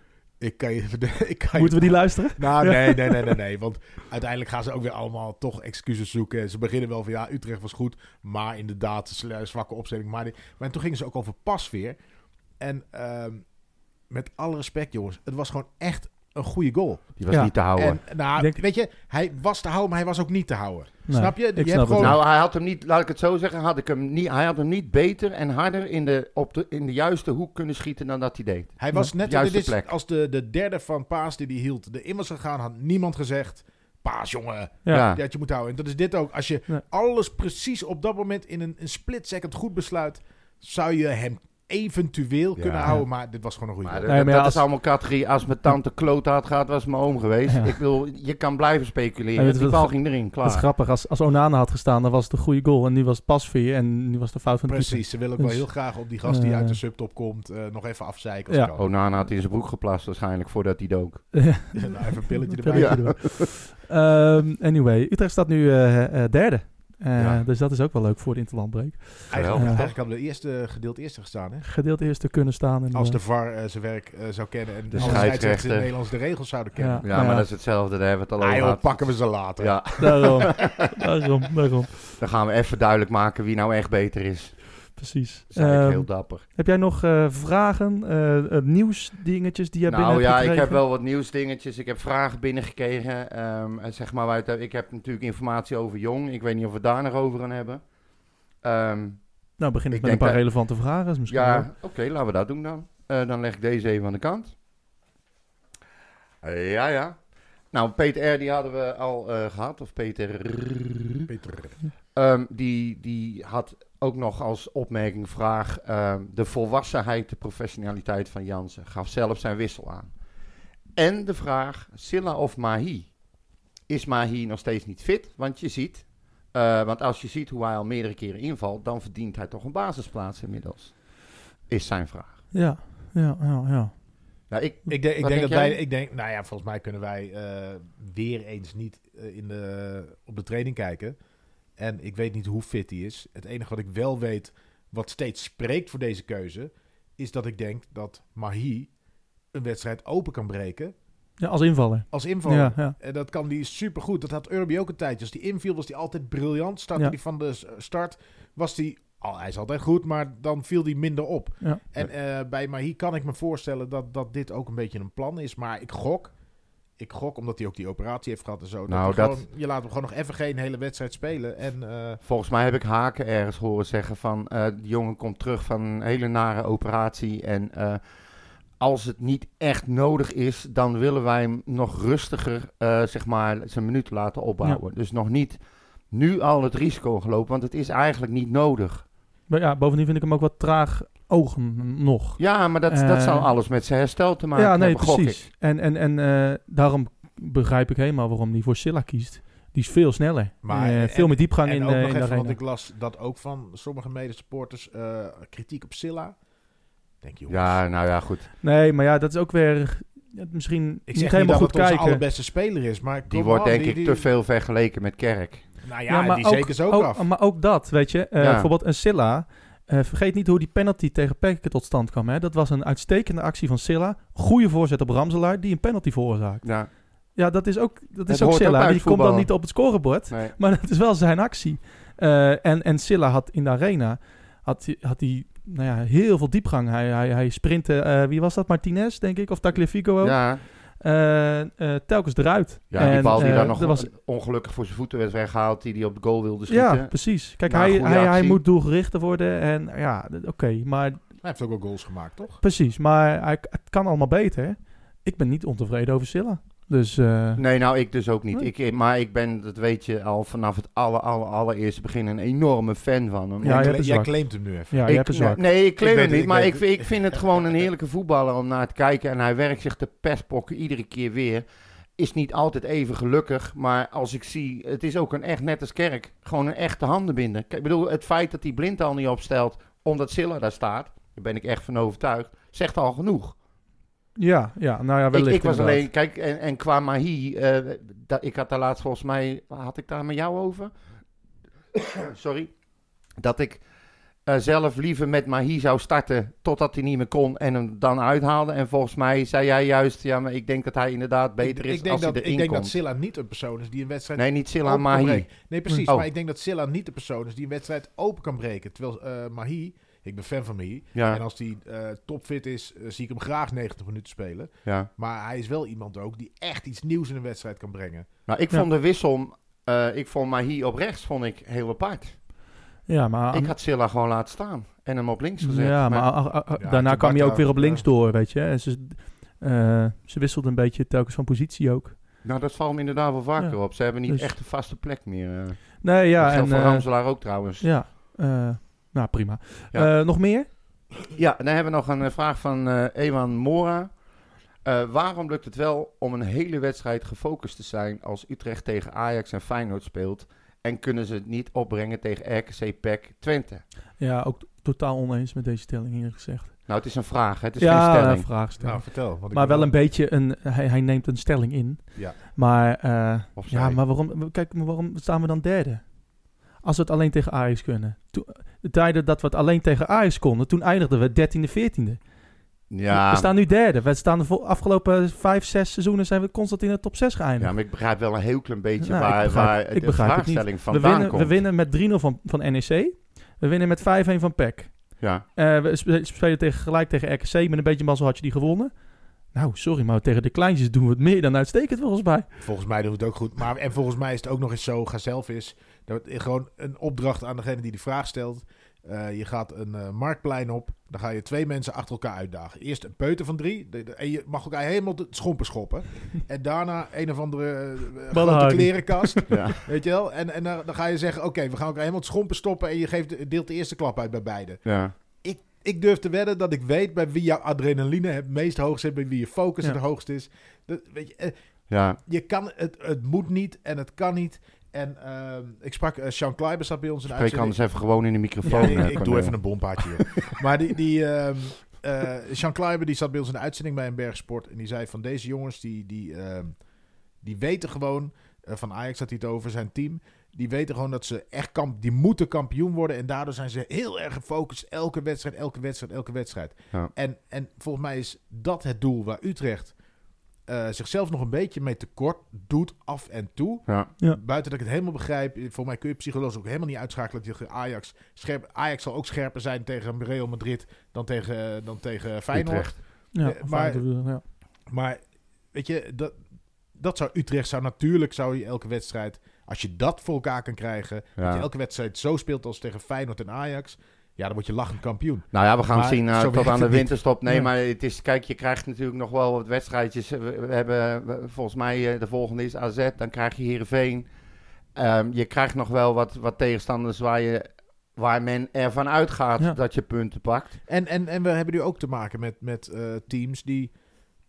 ik kan je... <laughs> Ik kan je- Moeten we die luisteren? Nou, nee, <laughs> nee, nee, nee, nee. Want uiteindelijk gaan ze ook weer allemaal toch excuses zoeken. Ze beginnen wel van ja, Utrecht was goed, maar inderdaad, sle- zwakke opstelling. Maar, die, maar toen gingen ze ook over pasveer. En ehm, met alle respect, jongens, het was gewoon echt een goede goal. Die was Ja. niet te houden. En nou, Denk- weet je, hij was te houden, maar hij was ook niet te houden. Nee, snap je? ik je snap gewoon, Nou, hij had hem niet, laat ik het zo zeggen, had ik hem niet, hij had hem niet beter en harder in de, op de, in de juiste hoek kunnen schieten dan dat hij deed. hij was net dit is plek. als de, de derde van Paas die hij hield. De in was gegaan, had niemand gezegd. Paas, jongen. Ja. Ja. Dat je moet houden. En dat is dit ook. Als je alles precies op dat moment in een, een split second goed besluit, zou je hem eventueel Ja. kunnen houden. Maar dit was gewoon een goede Maar dat, Nee, maar ja, dat als- is allemaal categorie. Als mijn tante kloot had gehad, was mijn oom geweest. Ja. Ik wil, je kan blijven speculeren. weet je Die bal ging erin, Dat is klaar. grappig. Als, als Onana had gestaan, dan was het een goede goal. En nu was het pasveer en nu was het de fout van de keeper. Precies. Ze willen ook wel Dus, heel graag op die gast die uit de subtop komt eh, nog even afzeiken. Als Ja. het. Onana had in zijn broek geplast waarschijnlijk voordat hij dook. <laughs> <laughs> nou, even een pilletje <laughs> erbij. pilletje Ehm, anyway, Utrecht staat nu eh, eh, derde. Eh, Ja. Dus dat is ook wel leuk voor de interlandbreek. Eigenlijk, Ja. eigenlijk hadden we de eerste gedeelte eerste gestaan. Hè? Gedeeld eerste kunnen staan. En, Als eh, de VAR eh, zijn werk eh, zou kennen en De alle scheidsrechters in scheidsrechter. Nederlands de regels zouden kennen. Ja. Ja, Nou maar ja. dat is hetzelfde. Daar hebben we het al over gehad. pakken we ze later. Ja, daarom, <laughs> daarom, daarom. dan gaan we even duidelijk maken wie nou echt beter is. Precies. Dat is eigenlijk Ehm, heel dapper. heb jij nog eh, vragen, eh, eh, nieuwsdingetjes die jij binnen Nou hebt ja, ik heb wel wat nieuwsdingetjes. Ik heb vragen binnengekregen. Ehm, en zeg maar, uit, ik heb natuurlijk informatie over Jong. Ik weet niet of we daar nog over gaan hebben. Ehm, Nou, begin ik ik met een paar dat- relevante vragen. Is misschien ja, oké, laten we dat doen dan. Eh, dan leg ik deze even aan de kant. Ja, ja. Nou, Peter R. die hadden we al eh, gehad. Of Peter... Peter. Ehm, die, die had ook nog als opmerking vraag ehm, de volwassenheid, de professionaliteit van Jansen. Gaf zelf zijn wissel aan. En de vraag, Silla of Mahi? Is Mahi nog steeds niet fit? Want je ziet, eh, want als je ziet hoe hij al meerdere keren invalt, dan verdient hij toch een basisplaats inmiddels. Is zijn vraag. Ja, ja, ja, ja. Nou, ik, Ik, denk- ik denk dat jij? wij, ik denk, nou ja, volgens mij kunnen wij eh, weer eens niet eh, in de, op de training kijken. En ik weet niet hoe fit hij is. Het enige wat ik wel weet, wat steeds spreekt voor deze keuze, is dat ik denk dat Mahi een wedstrijd open kan breken. Ja, als invaller. Als invaller. Ja, ja. En dat kan die supergoed. Dat had Urbi ook een tijdje. Als die inviel, was die altijd briljant. Startte die van de start, was die... Oh, hij is altijd goed, maar dan viel die minder op. En eh, bij Mahi kan ik me voorstellen dat, dat dit ook een beetje een plan is. Maar ik gok, ik gok omdat hij ook die operatie heeft gehad en zo. Nou, dat gewoon- je laat hem gewoon nog even geen hele wedstrijd spelen. En eh, Volgens mij heb ik Haken ergens horen zeggen van... eh die jongen komt terug van een hele nare operatie. En eh, als het niet echt nodig is... dan willen wij hem nog rustiger eh, zeg maar, zijn minuten laten opbouwen. Dus nog niet nu al het risico gelopen. Want het is eigenlijk niet nodig. Maar ja, bovendien vind ik hem ook wat traag ogen nog. Ja, maar dat, dat Eh, zal alles met zijn herstel te maken Ja, nee, hebben, gok ik. precies. En, en, en eh, daarom begrijp ik helemaal waarom hij voor Silla kiest. Die is veel sneller. Maar, Eh, en- veel meer diepgang en in, ook eh, nog in de even, arena. Want ik las dat ook van sommige medesupporters eh, kritiek op Silla. Denk je, Ja, nou ja, goed. Nee, maar ja, dat is ook weer misschien Ik niet zeg niet helemaal dat goed het onze kijken. allerbeste speler is, maar Die wordt denk die- ik die- te veel vergeleken met Kerk. Nou ja, die zeker ze ook, ook, af. Maar ook dat, weet je. Eh, Ja. Bijvoorbeeld een Silla. eh, vergeet niet hoe die penalty tegen Pekke tot stand kwam. Hè? Dat was een uitstekende actie van Silla. Goede voorzet op Ramselaar, die een penalty veroorzaakt. Ja. Ja, dat is ook, dat is ook ook Silla. die komt dan niet op het scorebord. Nee. Maar dat is wel zijn actie. Eh, en, en Silla had in de arena had, hij- had hij nou ja, heel veel diepgang. Hij, hij, hij sprintte, wie was dat? Martinez, denk ik? Of Tagliafico ook? Ja. Eh, eh, telkens eruit. Ja, die bal die eh, daar nog er was, ongelukkig voor zijn voeten werd weggehaald, die hij op de goal wilde schieten. ja, precies. Kijk, hij, hij, hij moet doelgerichter worden. En ja, oké, maar Hij heeft ook wel goals gemaakt, toch? precies. Maar hij, het kan allemaal beter. Ik ben niet ontevreden over Silla. Dus eh, Nee, nou ik dus ook niet. Nee. Ik, maar ik ben, dat weet je, al vanaf het aller, aller, allereerste begin een enorme fan van hem. Ja, jij, claimt hem nu even. ja, ik, zwak. Nee, ik claim Ik hem niet, ik maar ik, vind- ik vind het gewoon een heerlijke voetballer om naar te kijken. En hij werkt zich te pestpokken iedere keer weer. Is niet altijd even gelukkig, maar als ik zie, het is ook een echt, net als Kerk, gewoon een echte handenbinder. Kijk, ik bedoel, het feit dat hij blind al niet opstelt, omdat Silla daar staat, daar ben ik echt van overtuigd, zegt al genoeg. Ja, ja, nou ja, Ik, wellicht ik was inderdaad. alleen, kijk, en, en qua Mahi, eh, dat, ik had daar laatst volgens mij, had ik daar met jou over? <coughs> Sorry. Dat ik eh, zelf liever met Mahi zou starten totdat hij niet meer kon en hem dan uithaalde. En volgens mij zei jij juist, ja, maar ik denk dat hij inderdaad beter is ik denk als dat, hij ik erin denk komt. dat Silla niet een persoon is die een wedstrijd Nee, niet Silla, Mahi. Nee, precies. Oh. Maar ik denk dat Silla niet de persoon is die een wedstrijd open kan breken. Terwijl eh Mahi, ik ben fan van. Ja. En als hij eh, topfit is, eh, zie ik hem graag 90 minuten spelen. Ja. Maar hij is wel iemand ook die echt iets nieuws in een wedstrijd kan brengen. Nou, ik Ja. vond de wissel, eh, ik vond Mahi op rechts vond ik heel apart. Ja, maar, ik had Silla gewoon laten staan en hem op links gezet. ja, maar, Ja, daarna kwam hij ook weer op links ja. door, weet je. En ze, eh, ze wisselde een beetje telkens van positie ook. Nou, dat valt me inderdaad wel vaker Ja. op. Ze hebben niet Dus- echt een vaste plek meer. Nee, ja. dat en, voor eh, Ramselaar ook trouwens. Ja, eh, nou prima. Ja. Eh, nog meer? Ja, dan hebben we nog een eh, vraag van eh Ewan Mora. Eh, waarom lukt het wel om een hele wedstrijd gefocust te zijn als Utrecht tegen Ajax en Feyenoord speelt? En kunnen ze het niet opbrengen tegen RKC PEC Twente? Ja, ook totaal oneens met deze stelling eerlijk gezegd. Nou, het is een vraag, hè? het is ja, geen stelling. vraagstelling. Nou, vertel. want ik maar wel een beetje een... Hij, hij neemt een stelling in. Ja. Maar, eh, ja, maar waarom, kijk, maar waarom staan we dan derde? Als we het alleen tegen Ajax kunnen. Toen, de tijden dat we het alleen tegen Ajax konden, toen eindigden we 13e, 14e. Ja, We staan nu derde. We staan de afgelopen vijf, zes seizoenen zijn we constant in de top 6 geëindigd. ja, maar ik begrijp wel een heel klein beetje Nou, waar, ik begrijp, waar ik de vraagstelling We vandaan winnen, komt. we winnen met 3-0 van, van NEC. We winnen met 5-1 van PEC. Ja. Eh, we spe- spelen tegen, gelijk tegen RKC. Met een beetje mazzel had je die gewonnen. Nou, sorry, maar tegen de kleintjes doen we het meer dan uitstekend volgens mij. Volgens mij doen we het ook goed. Maar, en volgens mij is het ook nog eens zo, ga zelf eens. Dat gewoon een opdracht aan degene die die vraag stelt. Eh, je gaat een eh, marktplein op. Dan ga je twee mensen achter elkaar uitdagen. Eerst een peuter van drie. De- de- en je mag elkaar helemaal de schompen schoppen. <laughs> en daarna een of andere eh, grote klerenkast. <laughs> Ja. Weet je wel? En, en dan, dan ga je zeggen, oké, we gaan elkaar helemaal het schompen stoppen. En je geeft, deelt de eerste klap uit bij beide. Ja. Ik, durf te wedden dat ik weet bij wie jouw adrenaline het meest hoog zit. Bij wie je focus Ja. het hoogst is. Dat, weet je, eh, Ja. je kan, het, het moet niet en het kan niet. En ehm, ik sprak, uh, Sean Kleiber zat bij ons in de Spreek uitzending. anders even gewoon in de microfoon. Ja, ik, ik doe even een bompaatje. hier. <laughs> maar die, die, ehm, eh Jean Kleiber die zat bij ons in de uitzending bij een bergsport. En die zei van deze jongens, die, die, ehm, die weten gewoon... van Ajax had hij het over, zijn team. Die weten gewoon dat ze echt kamp, die moeten kampioen worden. En daardoor zijn ze heel erg gefocust. Elke wedstrijd, elke wedstrijd, elke wedstrijd. Ja. En, en volgens mij is dat het doel waar Utrecht eh, zichzelf nog een beetje mee tekort doet af en toe. Ja. Ja. Buiten dat ik het helemaal begrijp. Voor mij kun je psychologisch ook helemaal niet uitschakelen dat je Ajax scherp. Ajax zal ook scherper zijn tegen Real Madrid dan tegen, dan tegen Feyenoord. Utrecht. Ja, Eh, maar, Feyenoord, ja. maar weet je, dat, dat zou Utrecht zou natuurlijk zou je elke wedstrijd, als je dat voor elkaar kan krijgen, Ja. dat je elke wedstrijd zo speelt als tegen Feyenoord en Ajax, ja, dan word je lachend kampioen. Nou ja, we gaan Maar zien eh, tot aan de winterstop. Nee, Ja. maar het is, kijk, je krijgt natuurlijk nog wel wat wedstrijdjes. We, we hebben we- volgens mij eh, de volgende is AZ, dan krijg je Heerenveen. Ehm, je krijgt nog wel wat, wat tegenstanders waar, je, waar men ervan uitgaat Ja. dat je punten pakt. En, en, en we hebben nu ook te maken met, met eh, teams die,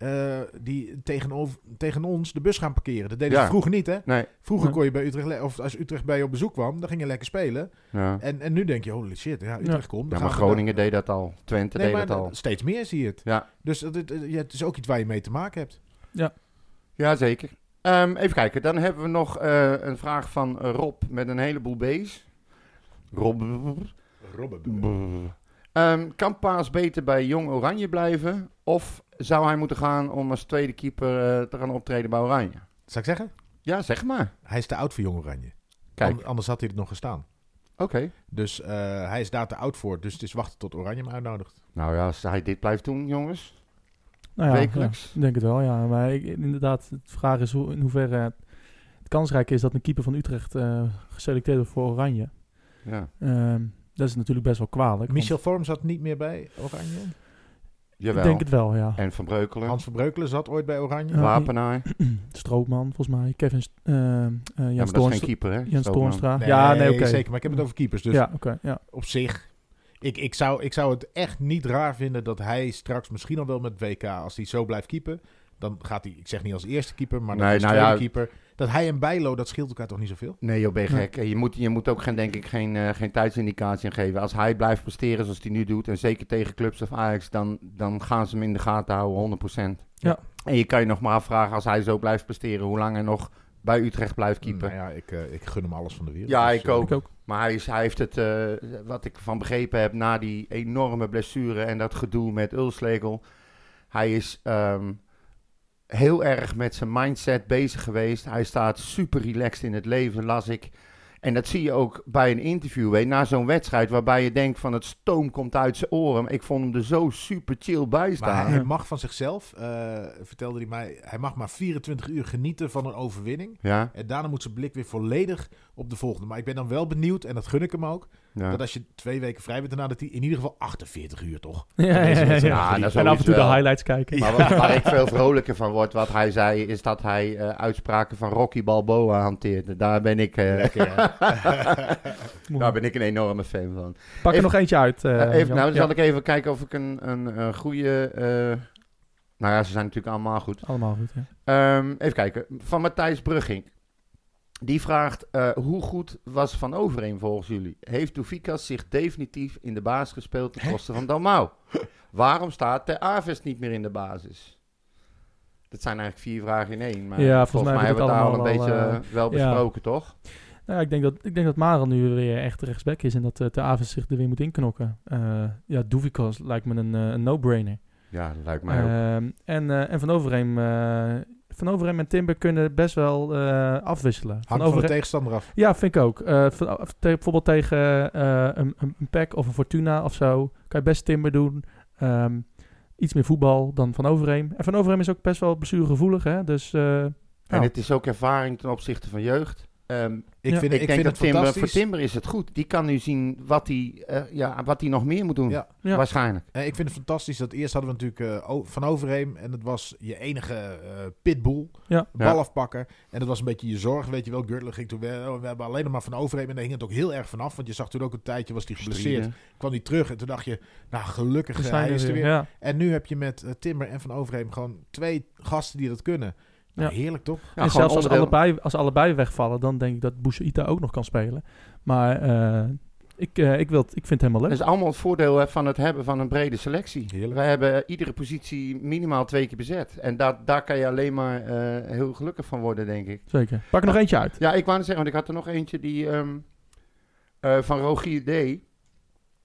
eh, die tegenover, tegen ons de bus gaan parkeren. Dat deden Ja. ze vroeger niet, hè? Nee. Vroeger Nee. kon je bij Utrecht, of als Utrecht bij je op bezoek kwam, dan ging je lekker spelen. Ja. En, en nu denk je, holy shit, ja, Utrecht komt. Ja, maar Groningen deed dat al. Twente Nee, deed maar dat al. steeds meer zie je het. Ja. Dus het, het, ja, het is ook iets waar je mee te maken hebt. Ja. Ja, zeker. Ehm, even kijken, dan hebben we nog eh, een vraag van Rob met een heleboel B's. Rob. Ehm, kan Paas beter bij Jong Oranje blijven? Of zou hij moeten gaan om als tweede keeper eh, te gaan optreden bij Oranje? Zou ik zeggen? Ja, zeg maar. Hij is te oud voor Jong Oranje. Kijk. An- anders had hij het nog gestaan. Oké. Dus eh, hij is daar te oud voor. Dus het is wachten tot Oranje hem uitnodigt. Nou ja, als hij dit blijft doen, jongens. Nou ja, Wekelijks. ja, denk het wel, ja. Maar ik, inderdaad, de vraag is hoe, in hoeverre het kansrijk is dat een keeper van Utrecht eh, geselecteerd wordt voor Oranje. Ja. Ehm, dat is natuurlijk best wel kwalijk. Michel Vorm zat niet meer bij Oranje. Jawel. Ik denk het wel, ja. En Van Breukelen. Hans van Breukelen zat ooit bij Oranje. Ja, Wapenaar. <clears throat> Stroopman, volgens mij. Kevin, St- Jans maar dat is geen Toornstra- keeper, hè, Jans Stroopman? Toornstra. Nee, ja, nee, oké. zeker. Maar ik heb het over keepers. Dus ja, oké, ja. op zich... Ik, ik, zou, ik zou het echt niet raar vinden dat hij straks misschien al wel met WK... als hij zo blijft keepen... dan gaat hij, ik zeg niet als eerste keeper... maar dan Nee, als nou tweede ja. keeper... dat hij en Bijlo, dat scheelt elkaar toch niet zoveel? Nee, joh, ben je Nee. gek. Je moet, je moet ook geen, denk ik, geen, eh, geen tijdsindicatie aan geven. Als hij blijft presteren zoals hij nu doet, en zeker tegen clubs of Ajax, dan, dan gaan ze hem in de gaten houden, 100%. Ja. En je kan je nog maar afvragen, als hij zo blijft presteren, hoe lang hij nog bij Utrecht blijft keeper. Nou ja, ik, eh, ik gun hem alles van de wereld. Ja, Dus, ik eh, ook. Maar hij, is, hij heeft het, eh, wat ik van begrepen heb, na die enorme blessure en dat gedoe met Ulslegel. Hij is ehm, heel erg met zijn mindset bezig geweest. Hij staat super relaxed in het leven, las ik. En dat zie je ook bij een interview, na zo'n wedstrijd, waarbij je denkt van het stoom komt uit zijn oren. Ik vond hem er zo super chill bij staan. Maar hij mag van zichzelf, eh, vertelde hij mij, hij mag maar 24 uur genieten van een overwinning. Ja. En daarna moet zijn blik weer volledig op de volgende. Maar ik ben dan wel benieuwd, en dat gun ik hem ook, Ja. dat als je twee weken vrij bent daarna, dat hij in ieder geval 48 uur toch? <laughs> Ja, ja. En af en toe de highlights kijken. Maar wat, waar ik veel vrolijker van word, wat hij zei, is dat hij eh, uitspraken van Rocky Balboa hanteerde. Daar ben ik, eh, Lekker, <laughs> daar ben ik een enorme fan van. Pak er nog eentje uit, eh, eh, even, Jan. nou, dan Ja. zal ik even kijken of ik een, een, een goede... eh, nou ja, ze zijn natuurlijk allemaal goed. Allemaal goed, ja. Ehm, even kijken. Van Matthijs Brugging. Die vraagt, eh, hoe goed was Van Overeem volgens jullie? Heeft Doefikas zich definitief in de basis gespeeld ten koste van Dalmau? Waarom staat de Aves niet meer in de basis? Dat zijn eigenlijk vier vragen in één. Maar Ja, volgens, mij hebben we het daar al een beetje eh, wel, ja. besproken, toch? Nou, ja, ik denk dat, ik denk dat Marel nu weer echt rechtsback is en dat eh, de Aves zich er weer moet inknokken. Eh ja, Doevikas lijkt me een, een no-brainer. Ja, dat lijkt mij ook. Ehm, en, en Van Overheem, eh, Van Overheem en Timber kunnen best wel eh, afwisselen. van de Overheem- tegenstander af. Ja, vind ik ook. Eh, van- te- bijvoorbeeld tegen eh, een, een, een PEC of een Fortuna of zo, kan je best Timber doen. Ehm, iets meer voetbal dan Van Overheem. En Van Overheem is ook best wel blessuregevoelig, hè. Dus, eh, En het is ook ervaring ten opzichte van jeugd. Ehm, Ik vind- ik denk vind dat het Timber, voor. Timber is het goed. Die kan nu zien wat hij, eh, ja, wat hij nog meer moet doen. Ja. Waarschijnlijk. Eh, ik vind het fantastisch dat eerst hadden we natuurlijk eh, O- Van Overheem. En dat was je enige eh, pitbull. Ja. Balafpakker. En dat was een beetje je zorg, weet je wel. Gürtler ging toen weer. oh, we hebben alleen nog maar Van Overheem. En daar hing het ook heel erg vanaf. Want je zag toen ook een tijdje, was hij geblesseerd. Kwam hij terug. En toen dacht je, nou gelukkig, hij is er weer, weer. ja. En nu heb je met Timber en Van Overheem gewoon twee gasten die dat kunnen. Nou, Ja. heerlijk toch? en zelfs als allebei, als allebei wegvallen, dan denk ik dat Boussaïta ook nog kan spelen. Maar eh, Ik, eh, ik, wil, ik vind het helemaal Dat leuk. is allemaal het voordeel hè, van het hebben van een brede selectie. Wij hebben iedere positie minimaal twee keer bezet. En daar, daar kan je alleen maar eh, heel gelukkig van worden, denk ik. Zeker. Pak er nog eentje uit. Ja, ik wou net zeggen, want ik had er nog eentje die, ehm, eh, van Rogier D.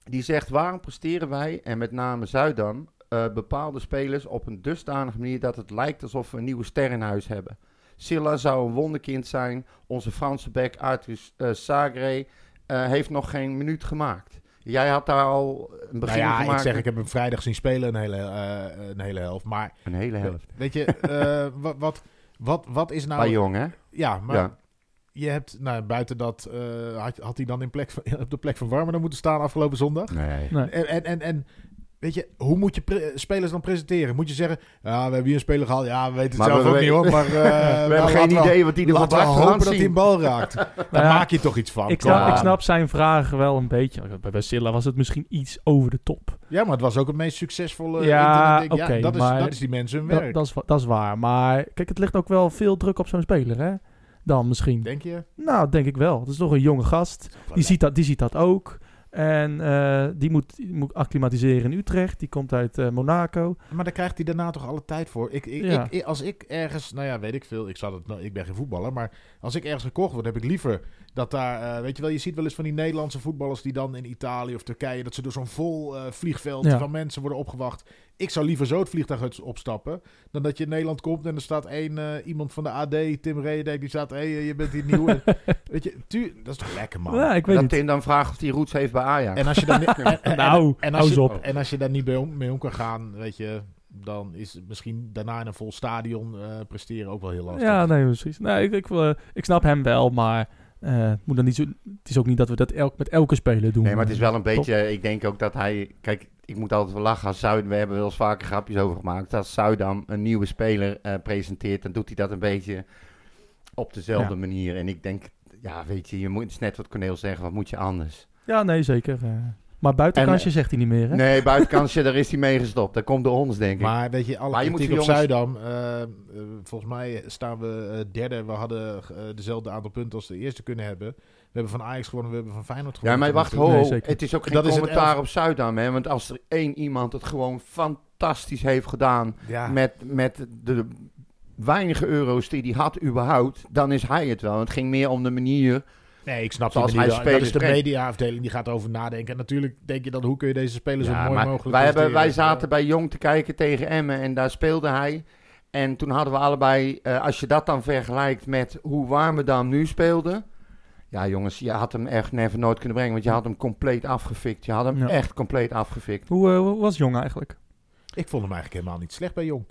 Die zegt, waarom presteren wij, en met name Zuidam, eh, bepaalde spelers op een dusdanige manier dat het lijkt alsof we een nieuwe ster in huis hebben. Silla zou een wonderkind zijn. Onze Franse back Arthur uh, Sagre eh, heeft nog geen minuut gemaakt. Jij had daar al een begin Nou ja, gemaakt. ik zeg, ik heb hem vrijdag zien spelen een hele, eh, een hele helft. Maar, Een hele helft. Weet je, eh, wat, wat, wat, wat is nou... Bij Jong, hè? Ja, maar Ja. je hebt, nou, buiten dat, eh, had, had hij dan in plek van, <laughs> op de plek van Warmer moeten staan afgelopen zondag? Nee. Nee. En, en, en, en weet je, hoe moet je spelers dan presenteren? Moet je zeggen, ja, we hebben hier een speler gehad. Ja, we weten het Maar zelf we ook niet hoor. Maar, eh, <laughs> we hebben nou, geen laten we- idee wat hij er van Laten we hopen dat hij een bal raakt. <laughs> Daar Nou ja, maak je toch iets van. Ik snap, ik snap zijn vraag wel een beetje. Bij- Silla was het misschien iets over de top. Ja, maar het was ook het meest succesvolle ja, ja, dat, is, maar dat is die mensen hun dat- werk. Dat, is, dat is waar. Maar kijk, het ligt ook wel veel druk op zo'n speler, hè? Dan misschien. Denk je? Nou, denk ik wel. Het is toch een jonge gast. Die ziet dat, die ziet dat ook. En eh, die moet, die moet acclimatiseren in Utrecht. Die komt uit eh, Monaco. Maar daar krijgt hij daarna toch alle tijd voor. Ik, ik, Ja. ik, ik- als ik ergens, nou ja, weet ik veel. Ik, zal het, nou, ik ben geen voetballer, maar als ik ergens gekocht word, heb ik liever dat daar, eh, weet je wel, je ziet wel eens van die Nederlandse voetballers die dan in Italië of Turkije, dat ze door zo'n vol vliegveld Ja. van mensen worden opgewacht. Ik zou liever zo het vliegtuig uit- opstappen, dan dat je in Nederland komt en er staat één, eh, iemand van de AD, Tim Redek, die staat, hé, hey, je bent hier nieuw. <laughs> En, weet je, tu, dat is toch lekker, man. Ja, ik weet dat niet. Tim dan vraagt of hij roots heeft bij Ajax. En als je daar <laughs> niet, en, en- Nou, en, als je, op. en als je daar niet mee om, mee om kan gaan, weet je, dan is het misschien daarna in een vol stadion eh, presteren ook wel heel lastig. Ja, nee, precies. Nee, ik, ik, eh, ik snap hem wel, maar eh, het moet dan niet zo, het is ook niet dat we dat elk, met elke speler doen. Nee, maar het is wel een Toch? beetje, ik denk ook dat hij, kijk, ik moet altijd wel lachen als Zuid, we hebben wel eens vaker grapjes over gemaakt, als Zuidam een nieuwe speler eh, presenteert, dan doet hij dat een beetje op dezelfde Ja. manier. En ik denk, ja, weet je, je moet het is net wat Corneel zegt, wat moet je anders? Ja, nee, zeker. eh. Maar buitenkansje En, zegt hij niet meer, hè? Nee, buitenkansje, daar is hij mee gestopt. Dat komt door ons, denk ik. Maar weet je, alle Maar je moet op jongens- Zuidam, eh, eh, volgens mij staan we eh, derde. We hadden eh, dezelfde aantal punten als de eerste kunnen hebben. We hebben van Ajax gewonnen, we hebben van Feyenoord Ja, gewonnen. maar tot wacht, ho, Nee, het is ook geen Dat is het commentaar op Zuidam, hè? Want als er één iemand het gewoon fantastisch heeft gedaan Ja. met, met de weinige euro's die hij had überhaupt, dan is hij het wel. Het ging meer om de manier Nee, ik snap zoals die manier wel. Dat is spelers de mediaafdeling die gaat over nadenken. En natuurlijk denk je dan, hoe kun je deze spelers zo Ja, mooi maar mogelijk wij, hebben, wij zaten bij Jong te kijken tegen Emmen en daar speelde hij. En toen hadden we allebei, eh, als je dat dan vergelijkt met hoe Warmerdam nu speelde. Ja, jongens, je had hem echt never nooit kunnen brengen, want je had hem compleet afgefikt. Je had hem Ja. echt compleet afgefikt. Hoe, eh, hoe was Jong eigenlijk? Ik vond hem eigenlijk helemaal niet slecht bij Jong.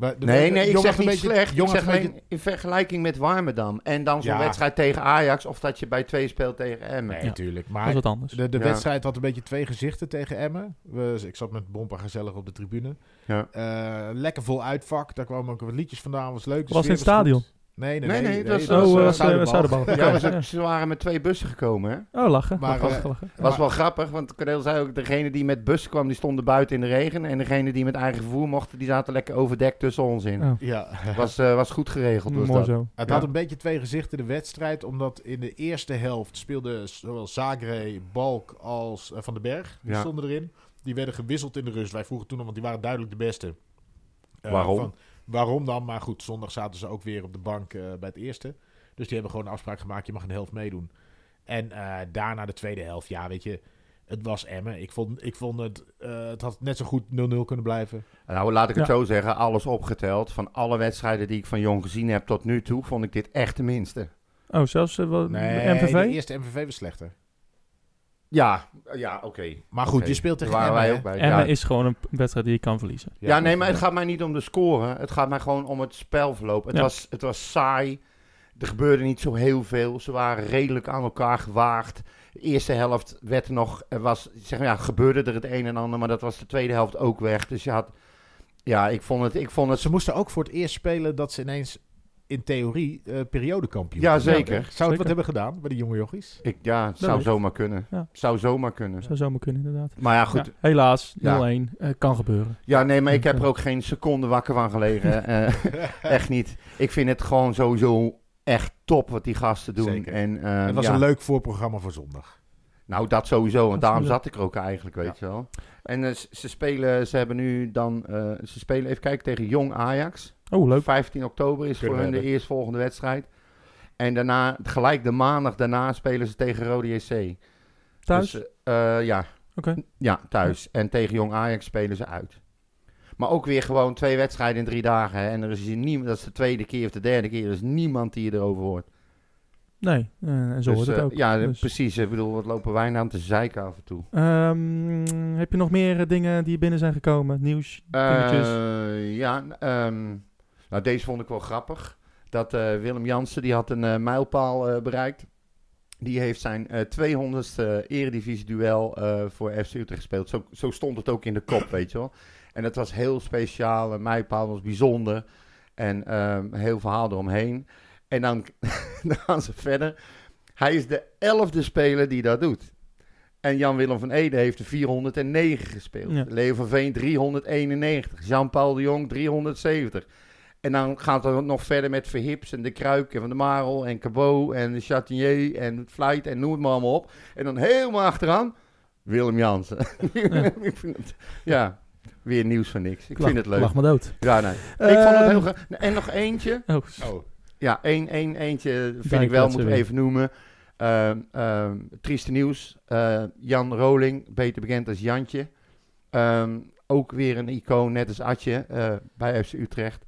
De- Nee, nee, ik zeg niet beetje- slecht. Ik zeg beetje- in vergelijking met Warmerdam. En dan zo'n Ja. wedstrijd tegen Ajax of dat je bij twee speelt tegen Emmen. Nee, natuurlijk. Dat is Maar wat anders. de, de Ja. wedstrijd had een beetje twee gezichten tegen Emmen. We, ik zat met Bompa gezellig op de tribune. Ja. Eh, lekker vol uitvak. Daar kwamen ook wat liedjes vandaan. Was leuk. De Was in het stadion? Nee, Nee, nee. nee, nee, het was- dat Oh, was, eh, eh. Zuiderbal. Ja, ze waren met twee bussen gekomen, hè? Oh, lachen. Maar, lachen, eh, lachen. Dat was wel grappig, want Cornel zei ook, degene die met bus kwam, die stonden buiten in de regen. En degene die met eigen vervoer mochten, die zaten lekker overdekt tussen ons in. Oh. Ja. <laughs> Was, eh, was goed geregeld. Was Mooi dat. zo. Het Ja. had een beetje twee gezichten, de wedstrijd. Omdat in de eerste helft speelden zowel Zagre, Balk als eh, Van den Berg. Die Ja. stonden erin. Die werden gewisseld in de rust. Wij vroegen toen al, want die waren duidelijk de beste. Eh, Waarom? van- waarom dan? Maar goed, zondag zaten ze ook weer op de bank eh, bij het eerste. Dus die hebben gewoon een afspraak gemaakt. Je mag een helft meedoen. En eh, daarna de tweede helft. Ja, weet je, het was Emmen. Ik vond, ik vond het, eh, het had net zo goed 0-0 kunnen blijven. Nou, laat ik het Ja. zo zeggen, alles opgeteld. Van alle wedstrijden die ik van Jong gezien heb tot nu toe, vond ik dit echt de minste. Oh, zelfs wel- Nee, MVV? de eerste MVV was slechter. Ja, ja oké. Maar goed, je speelt tegen Emmen, wij ook bij. Emmen Ja. is gewoon een wedstrijd die je kan verliezen. Ja, nee, maar het gaat mij niet om de score. Het gaat mij gewoon om het spelverloop. Het, Ja. was, het was saai. Er gebeurde niet zo heel veel. Ze waren redelijk aan elkaar gewaagd. De eerste helft werd er nog, er was, zeg maar, ja, gebeurde er het een en ander, maar dat was de tweede helft ook weg. Dus je had, ja, ik vond het, ik vond het, Ze moesten ook voor het eerst spelen dat ze ineens in theorie eh periodekampioen Ja, zeker. Zou het Zeker. wat hebben gedaan bij de jonge jochies? ik, ja, het zou zomaar kunnen. Ja. Zou zomaar kunnen. Zou zomaar kunnen, inderdaad. Maar ja, goed. Ja, helaas, 0-1. Ja. eh, kan gebeuren. Ja, nee, maar ik heb er ook geen seconde wakker van gelegen. <laughs> Eh, echt niet. Ik vind het gewoon sowieso echt top wat die gasten doen. Zeker. En, eh, het was ja. een leuk voorprogramma voor zondag. Nou, dat sowieso, want daarom zat ik er ook eigenlijk, weet je wel. En eh, ze- ze spelen, ze hebben nu dan, eh, ze spelen even kijken tegen Jong Ajax. Oh, leuk. 15 oktober is Kunnen voor hun de eerstvolgende wedstrijd. En daarna, gelijk de maandag daarna, spelen ze tegen Rode JC. Thuis? Dus, eh, ja. Oké. Ja, thuis. En tegen Jong Ajax spelen ze uit. Maar ook weer gewoon twee wedstrijden in drie dagen. Hè. En er is hier niemand, dat is de tweede keer of de derde keer, er is niemand die erover hoort. Nee, eh, en zo Dus, wordt het eh, ook. Ja, Dus, precies. Ik bedoel, wat lopen wij nou aan te zeiken af en toe? ehm, heb je nog meer dingen die binnen zijn gekomen? Nieuws, dingetjes? Ja, ehm, nou deze vond ik wel grappig. Dat eh, Willem Jansen, die had een eh, mijlpaal eh, bereikt. Die heeft zijn eh 200ste eredivisie-duel voor FC Utrecht gespeeld. Zo, zo stond het ook in de kop, weet je wel. En dat was heel speciaal. Een mijlpaal was bijzonder. En een heel verhaal eromheen. En dan, <laughs> dan gaan ze verder. Hij is de elfde speler die dat doet. En Jan-Willem van Ede heeft er 409 gespeeld. Ja. Leo van Veen 391. Jean-Paul de Jong 370. En dan gaat het nog verder met Verhips en De Kruik en Van de Marel en Cabot en de Chatinier en Flight en noem het maar allemaal op. En dan helemaal achteraan Willem Jansen. <laughs> <laughs> ik vind het, ja, weer nieuws van niks. Ik Lach- vind het leuk. lach me dood. Ja, nee. ik vond het heel Ehm, graag. En nog eentje. Oh. Oh. Ja, één, één, eentje vind ik wel, moeten we even noemen. Ehm, ehm, trieste nieuws. Eh, Jan Roling, beter bekend als Jantje. Ehm, ook weer een icoon, net als Atje, eh, bij FC Utrecht.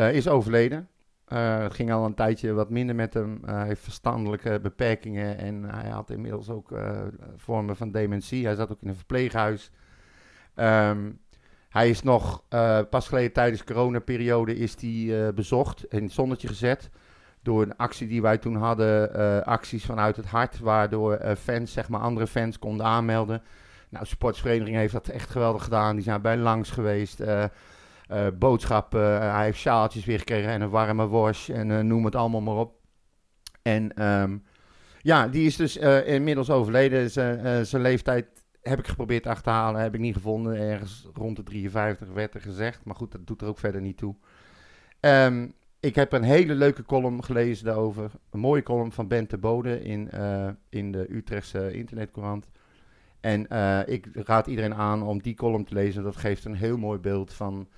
Eh, is overleden. Eh, het ging al een tijdje wat minder met hem. Eh, hij heeft verstandelijke beperkingen en hij had inmiddels ook vormen van dementie. Hij zat ook in een verpleeghuis. Ehm, hij is nog pas geleden tijdens de coronaperiode is die, bezocht en het zonnetje gezet. Door een actie die wij toen hadden, acties vanuit het hart, waardoor fans, zeg maar andere fans, konden aanmelden. Nou, de sportsvereniging heeft dat echt geweldig gedaan. Die zijn bij langs geweest. Eh, boodschappen, eh, hij heeft sjaaltjes weer gekregen en een warme worst en eh, noem het allemaal maar op. En ehm, ja, die is dus inmiddels overleden. Zijn leeftijd heb ik geprobeerd achter te halen, heb ik niet gevonden. Ergens rond de 53 werd er gezegd, maar goed, dat doet er ook verder niet toe. Ehm, ik heb een hele leuke column gelezen daarover. Een mooie column van Bente Bode in, in de Utrechtse internetcourant. En ik raad iedereen aan om die column te lezen. Dat geeft een heel mooi beeld van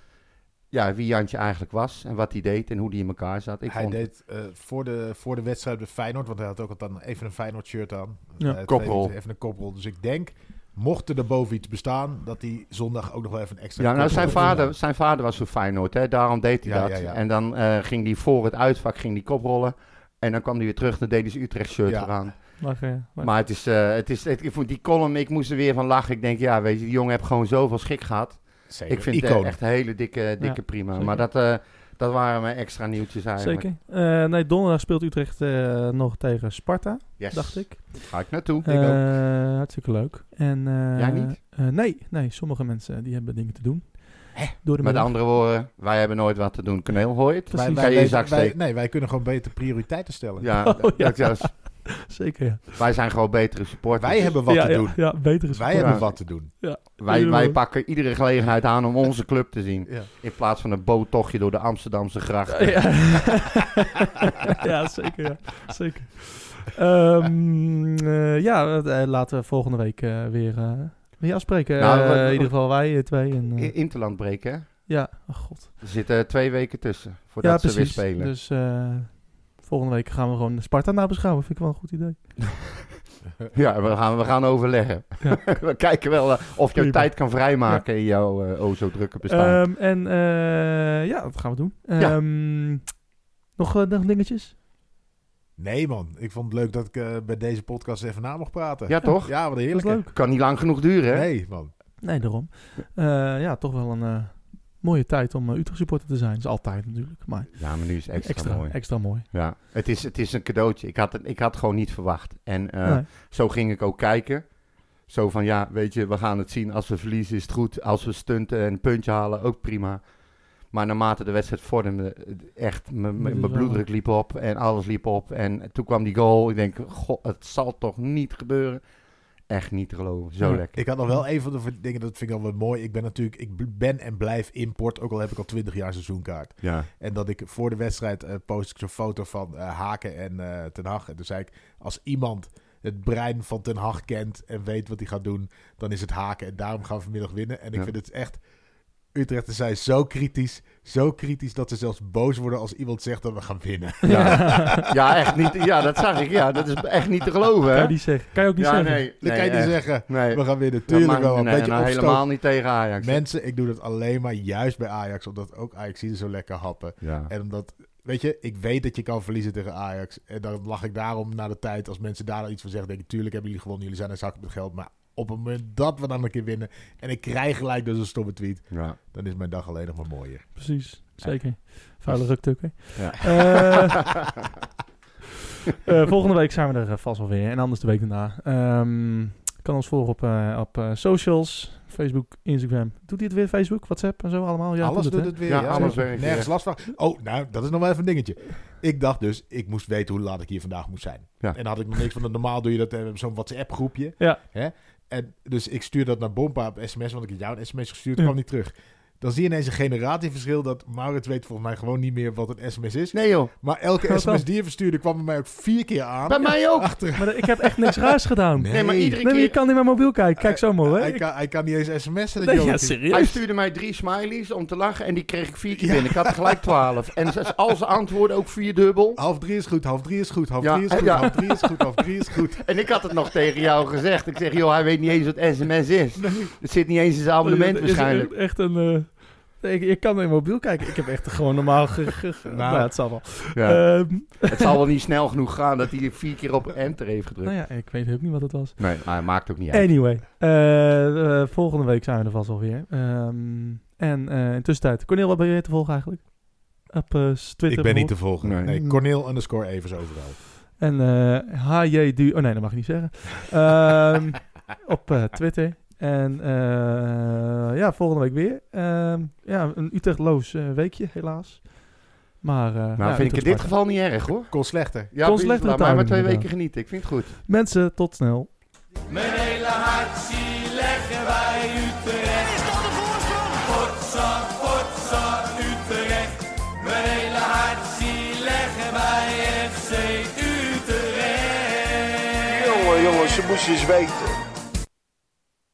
ja, wie Jantje eigenlijk was en wat hij deed en hoe hij in elkaar zat. Ik hij vond- deed eh, voor, de, voor de wedstrijd bij Feyenoord, want hij had ook altijd dan even een Feyenoord shirt aan. Ja. Eh, Koprol. Even een koprol. Dus ik denk, mocht er boven iets bestaan, dat hij zondag ook nog wel even een extra Ja, nou, zijn vader, zijn vader was voor Feyenoord, hè? daarom deed hij Ja, dat. ja, ja. En dan eh, ging hij voor het uitvak ging die koprollen. En dan kwam hij weer terug, dan deed hij zijn Utrecht shirt Ja. eraan. Lachen. Maar- het is, eh, het is het, ik vond die column, ik moest er weer van lachen. Ik denk, ja, weet je, die jongen heeft gewoon zoveel schik gehad. Zeker, Ik vind het echt een hele dikke, dikke Ja, prima. zeker. Maar dat, eh, dat waren mijn extra nieuwtjes eigenlijk. Zeker. Eh, nee, donderdag speelt Utrecht eh, nog tegen Sparta, Yes. dacht ik. Ga ik naartoe. Eh, hartstikke leuk. En, eh, Jij niet? eh, nee, nee, sommige mensen die hebben dingen te doen. Door de Met middag. andere woorden, wij hebben nooit wat te doen. Kaneel, hoor je het? Wij, wij, je in je wij- nee, wij kunnen gewoon beter prioriteiten stellen. Ja, <laughs> Oh, dat- ja. dat is- <laughs> Zeker, ja. Wij zijn gewoon betere supporters. Wij hebben wat Ja, te ja, doen. ja, betere Wij hebben wat te doen. Ja. Wij, wij pakken iedere gelegenheid aan om onze club te zien. Ja. In plaats van een boottochtje door de Amsterdamse grachten. Ja, <laughs> ja zeker. Ja. zeker. Ehm, eh, ja, eh, laten we volgende week eh, weer, eh, weer afspreken. Nou, in ieder geval wij twee. En, eh, Interland breken, hè? ja, oh god. Er zitten twee weken tussen voordat ja, ze weer precies. spelen. Dus eh, volgende week gaan we gewoon Sparta nabeschouwen. Vind ik wel een goed idee. <laughs> Ja, we gaan, we gaan overleggen. Ja. <laughs> we kijken wel eh, of je tijd kan vrijmaken in jouw eh o zo drukke bestaan. Ehm, en eh, ja, dat gaan we doen. Ja. Ehm, nog, nog dingetjes? Nee man, ik vond het leuk dat ik bij deze podcast even na mocht praten. ja, toch? Ja, wat heerlijk. Kan niet lang genoeg duren, hè? Nee man. Nee, daarom. Eh, ja, toch wel een eh, mooie tijd om eh, Utrecht supporter te zijn. Dat is altijd natuurlijk. Maar Ja, maar nu is het extra, extra, mooi. extra mooi. Ja, het is, het is een cadeautje. Ik had het, ik had gewoon niet verwacht. En eh, Nee. zo ging ik ook kijken. Zo van, ja, weet je, we gaan het zien. Als we verliezen is het goed. Als we stunten en een puntje halen, ook prima. Maar naarmate de wedstrijd vorderde, echt, Dat is mijn bloeddruk liep op en alles liep op. En toen kwam die goal. Ik denk, god, het zal toch niet gebeuren? Echt niet te geloven. Zo Ja. lekker. Ik had nog wel een van de dingen, dat vind ik al wel mooi. Ik ben natuurlijk, ik ben en blijf import, ook al heb ik al 20 jaar seizoenkaart. Ja. En dat ik voor de wedstrijd eh, post ik zo'n foto van eh, Haken en eh Ten Hag. En toen zei ik, als iemand het brein van Ten Hag kent en weet wat hij gaat doen, dan is het haken. En daarom gaan we vanmiddag winnen. En ik Ja. vind het echt... Utrecht zijn zo kritisch, zo kritisch dat ze zelfs boos worden als iemand zegt dat we gaan winnen. <laughs> Ja. <laughs> ja, echt niet. Ja, dat zag ik. Ja, dat is echt niet te geloven. Hè? Kan je niet zeggen. Kan je ook niet ja, zeggen. Nee, Dan kan je niet zeggen, Nee. we gaan winnen. Dat Tuurlijk wel. Een nee, beetje nou, helemaal niet tegen Ajax. Mensen, ik doe dat alleen maar juist bij Ajax, omdat ook Ajax zo lekker happen. Ja. En omdat, weet je, ik weet dat je kan verliezen tegen Ajax. En dan lach ik daarom na de tijd, als mensen daar dan iets van zeggen, denk ik, tuurlijk hebben jullie gewonnen, jullie zijn een zak met geld. Maar op het moment dat we dan een keer winnen en ik krijg gelijk dus een stomme tweet, Ja. dan is mijn dag alleen nog maar mooier. Precies, zeker. Vuile ruktukken. Ja. Eh, <laughs> eh, volgende week zijn we er eh, vast wel weer. En anders de week daarna. Ehm, kan ons volgen op, eh, op eh, socials. Facebook, Instagram. Doet hij het weer? Facebook, WhatsApp en zo allemaal? Ja, alles doet doet hè? het weer. Ja, Ja, alles werkt Nergens last van. Oh, nou, dat is nog wel even een dingetje. Ik dacht dus, ik moest weten hoe laat ik hier vandaag moest zijn. Ja. En dan had ik nog niks van. Normaal doe je dat in zo'n WhatsApp groepje. Ja. Hè? En dus ik stuur dat naar Bompa op sms, want ik had jou een sms gestuurd, kwam niet terug. Dan zie je ineens een generatieverschil dat Maurits weet volgens mij gewoon niet meer wat een sms is. Nee joh. Maar elke Wat dan? sms die je verstuurde kwam bij mij ook vier keer aan. Bij mij ook. Achter. Maar ik heb echt niks raars gedaan. Nee. Nee, maar iedere Nee, maar je keer... kan niet met mobiel kijken. Kijk zo maar hoor. Hij Ik- kan, hij kan niet eens sms'en. dat Nee, joh. ja, Hij serieus. stuurde mij drie smileys om te lachen en die kreeg ik vier keer binnen. Ik had er gelijk twaalf. En ze- al zijn antwoorden ook vierdubbel. Half drie is goed, half drie is goed, half Ja, drie is goed, ja. half drie is goed, half drie is goed. En ik had het nog tegen jou gezegd. Ik zeg, joh, hij weet niet eens wat sms is. Het zit niet eens in zijn abonnement Het is waarschijnlijk. echt- Echt een... eh, ik, ik kan met mobiel kijken. Ik heb echt gewoon normaal... Ge, ge- ge- nou, het zal wel. Ja. Ehm, Het zal wel niet snel genoeg gaan dat hij vier keer op enter heeft gedrukt. nou ja, ik weet ook niet wat het was. Nee, maar maakt ook niet uit. Anyway, eh, eh, volgende week zijn we er vast alweer. Ehm en eh in tussentijd, Cornel, wat ben je te volgen eigenlijk? Op eh, Twitter Ik ben niet te volgen. Nee, Nee. Cornel underscore Evers overal. En eh HJ Du... Oh nee, dat mag ik niet zeggen. Ehm, <laughs> op eh, Twitter. En eh, ja, volgende week weer. Ehm, ja, een Utrechtloos eh, weekje, helaas. Maar eh, Nou, ja, vind ik in dit geval niet erg hoor. Kon slechter. Ja, Kon slechter laat maar timing, twee weken genieten. Ik vind het goed. Mensen, tot snel. Mijn hele hart zie leggen wij Utrecht. Is dat de voorsprong? Potsa, potsa, Utrecht. Mijn hele hart zie leggen wij FC Utrecht. Jongen, jongens, ze moesten eens weten.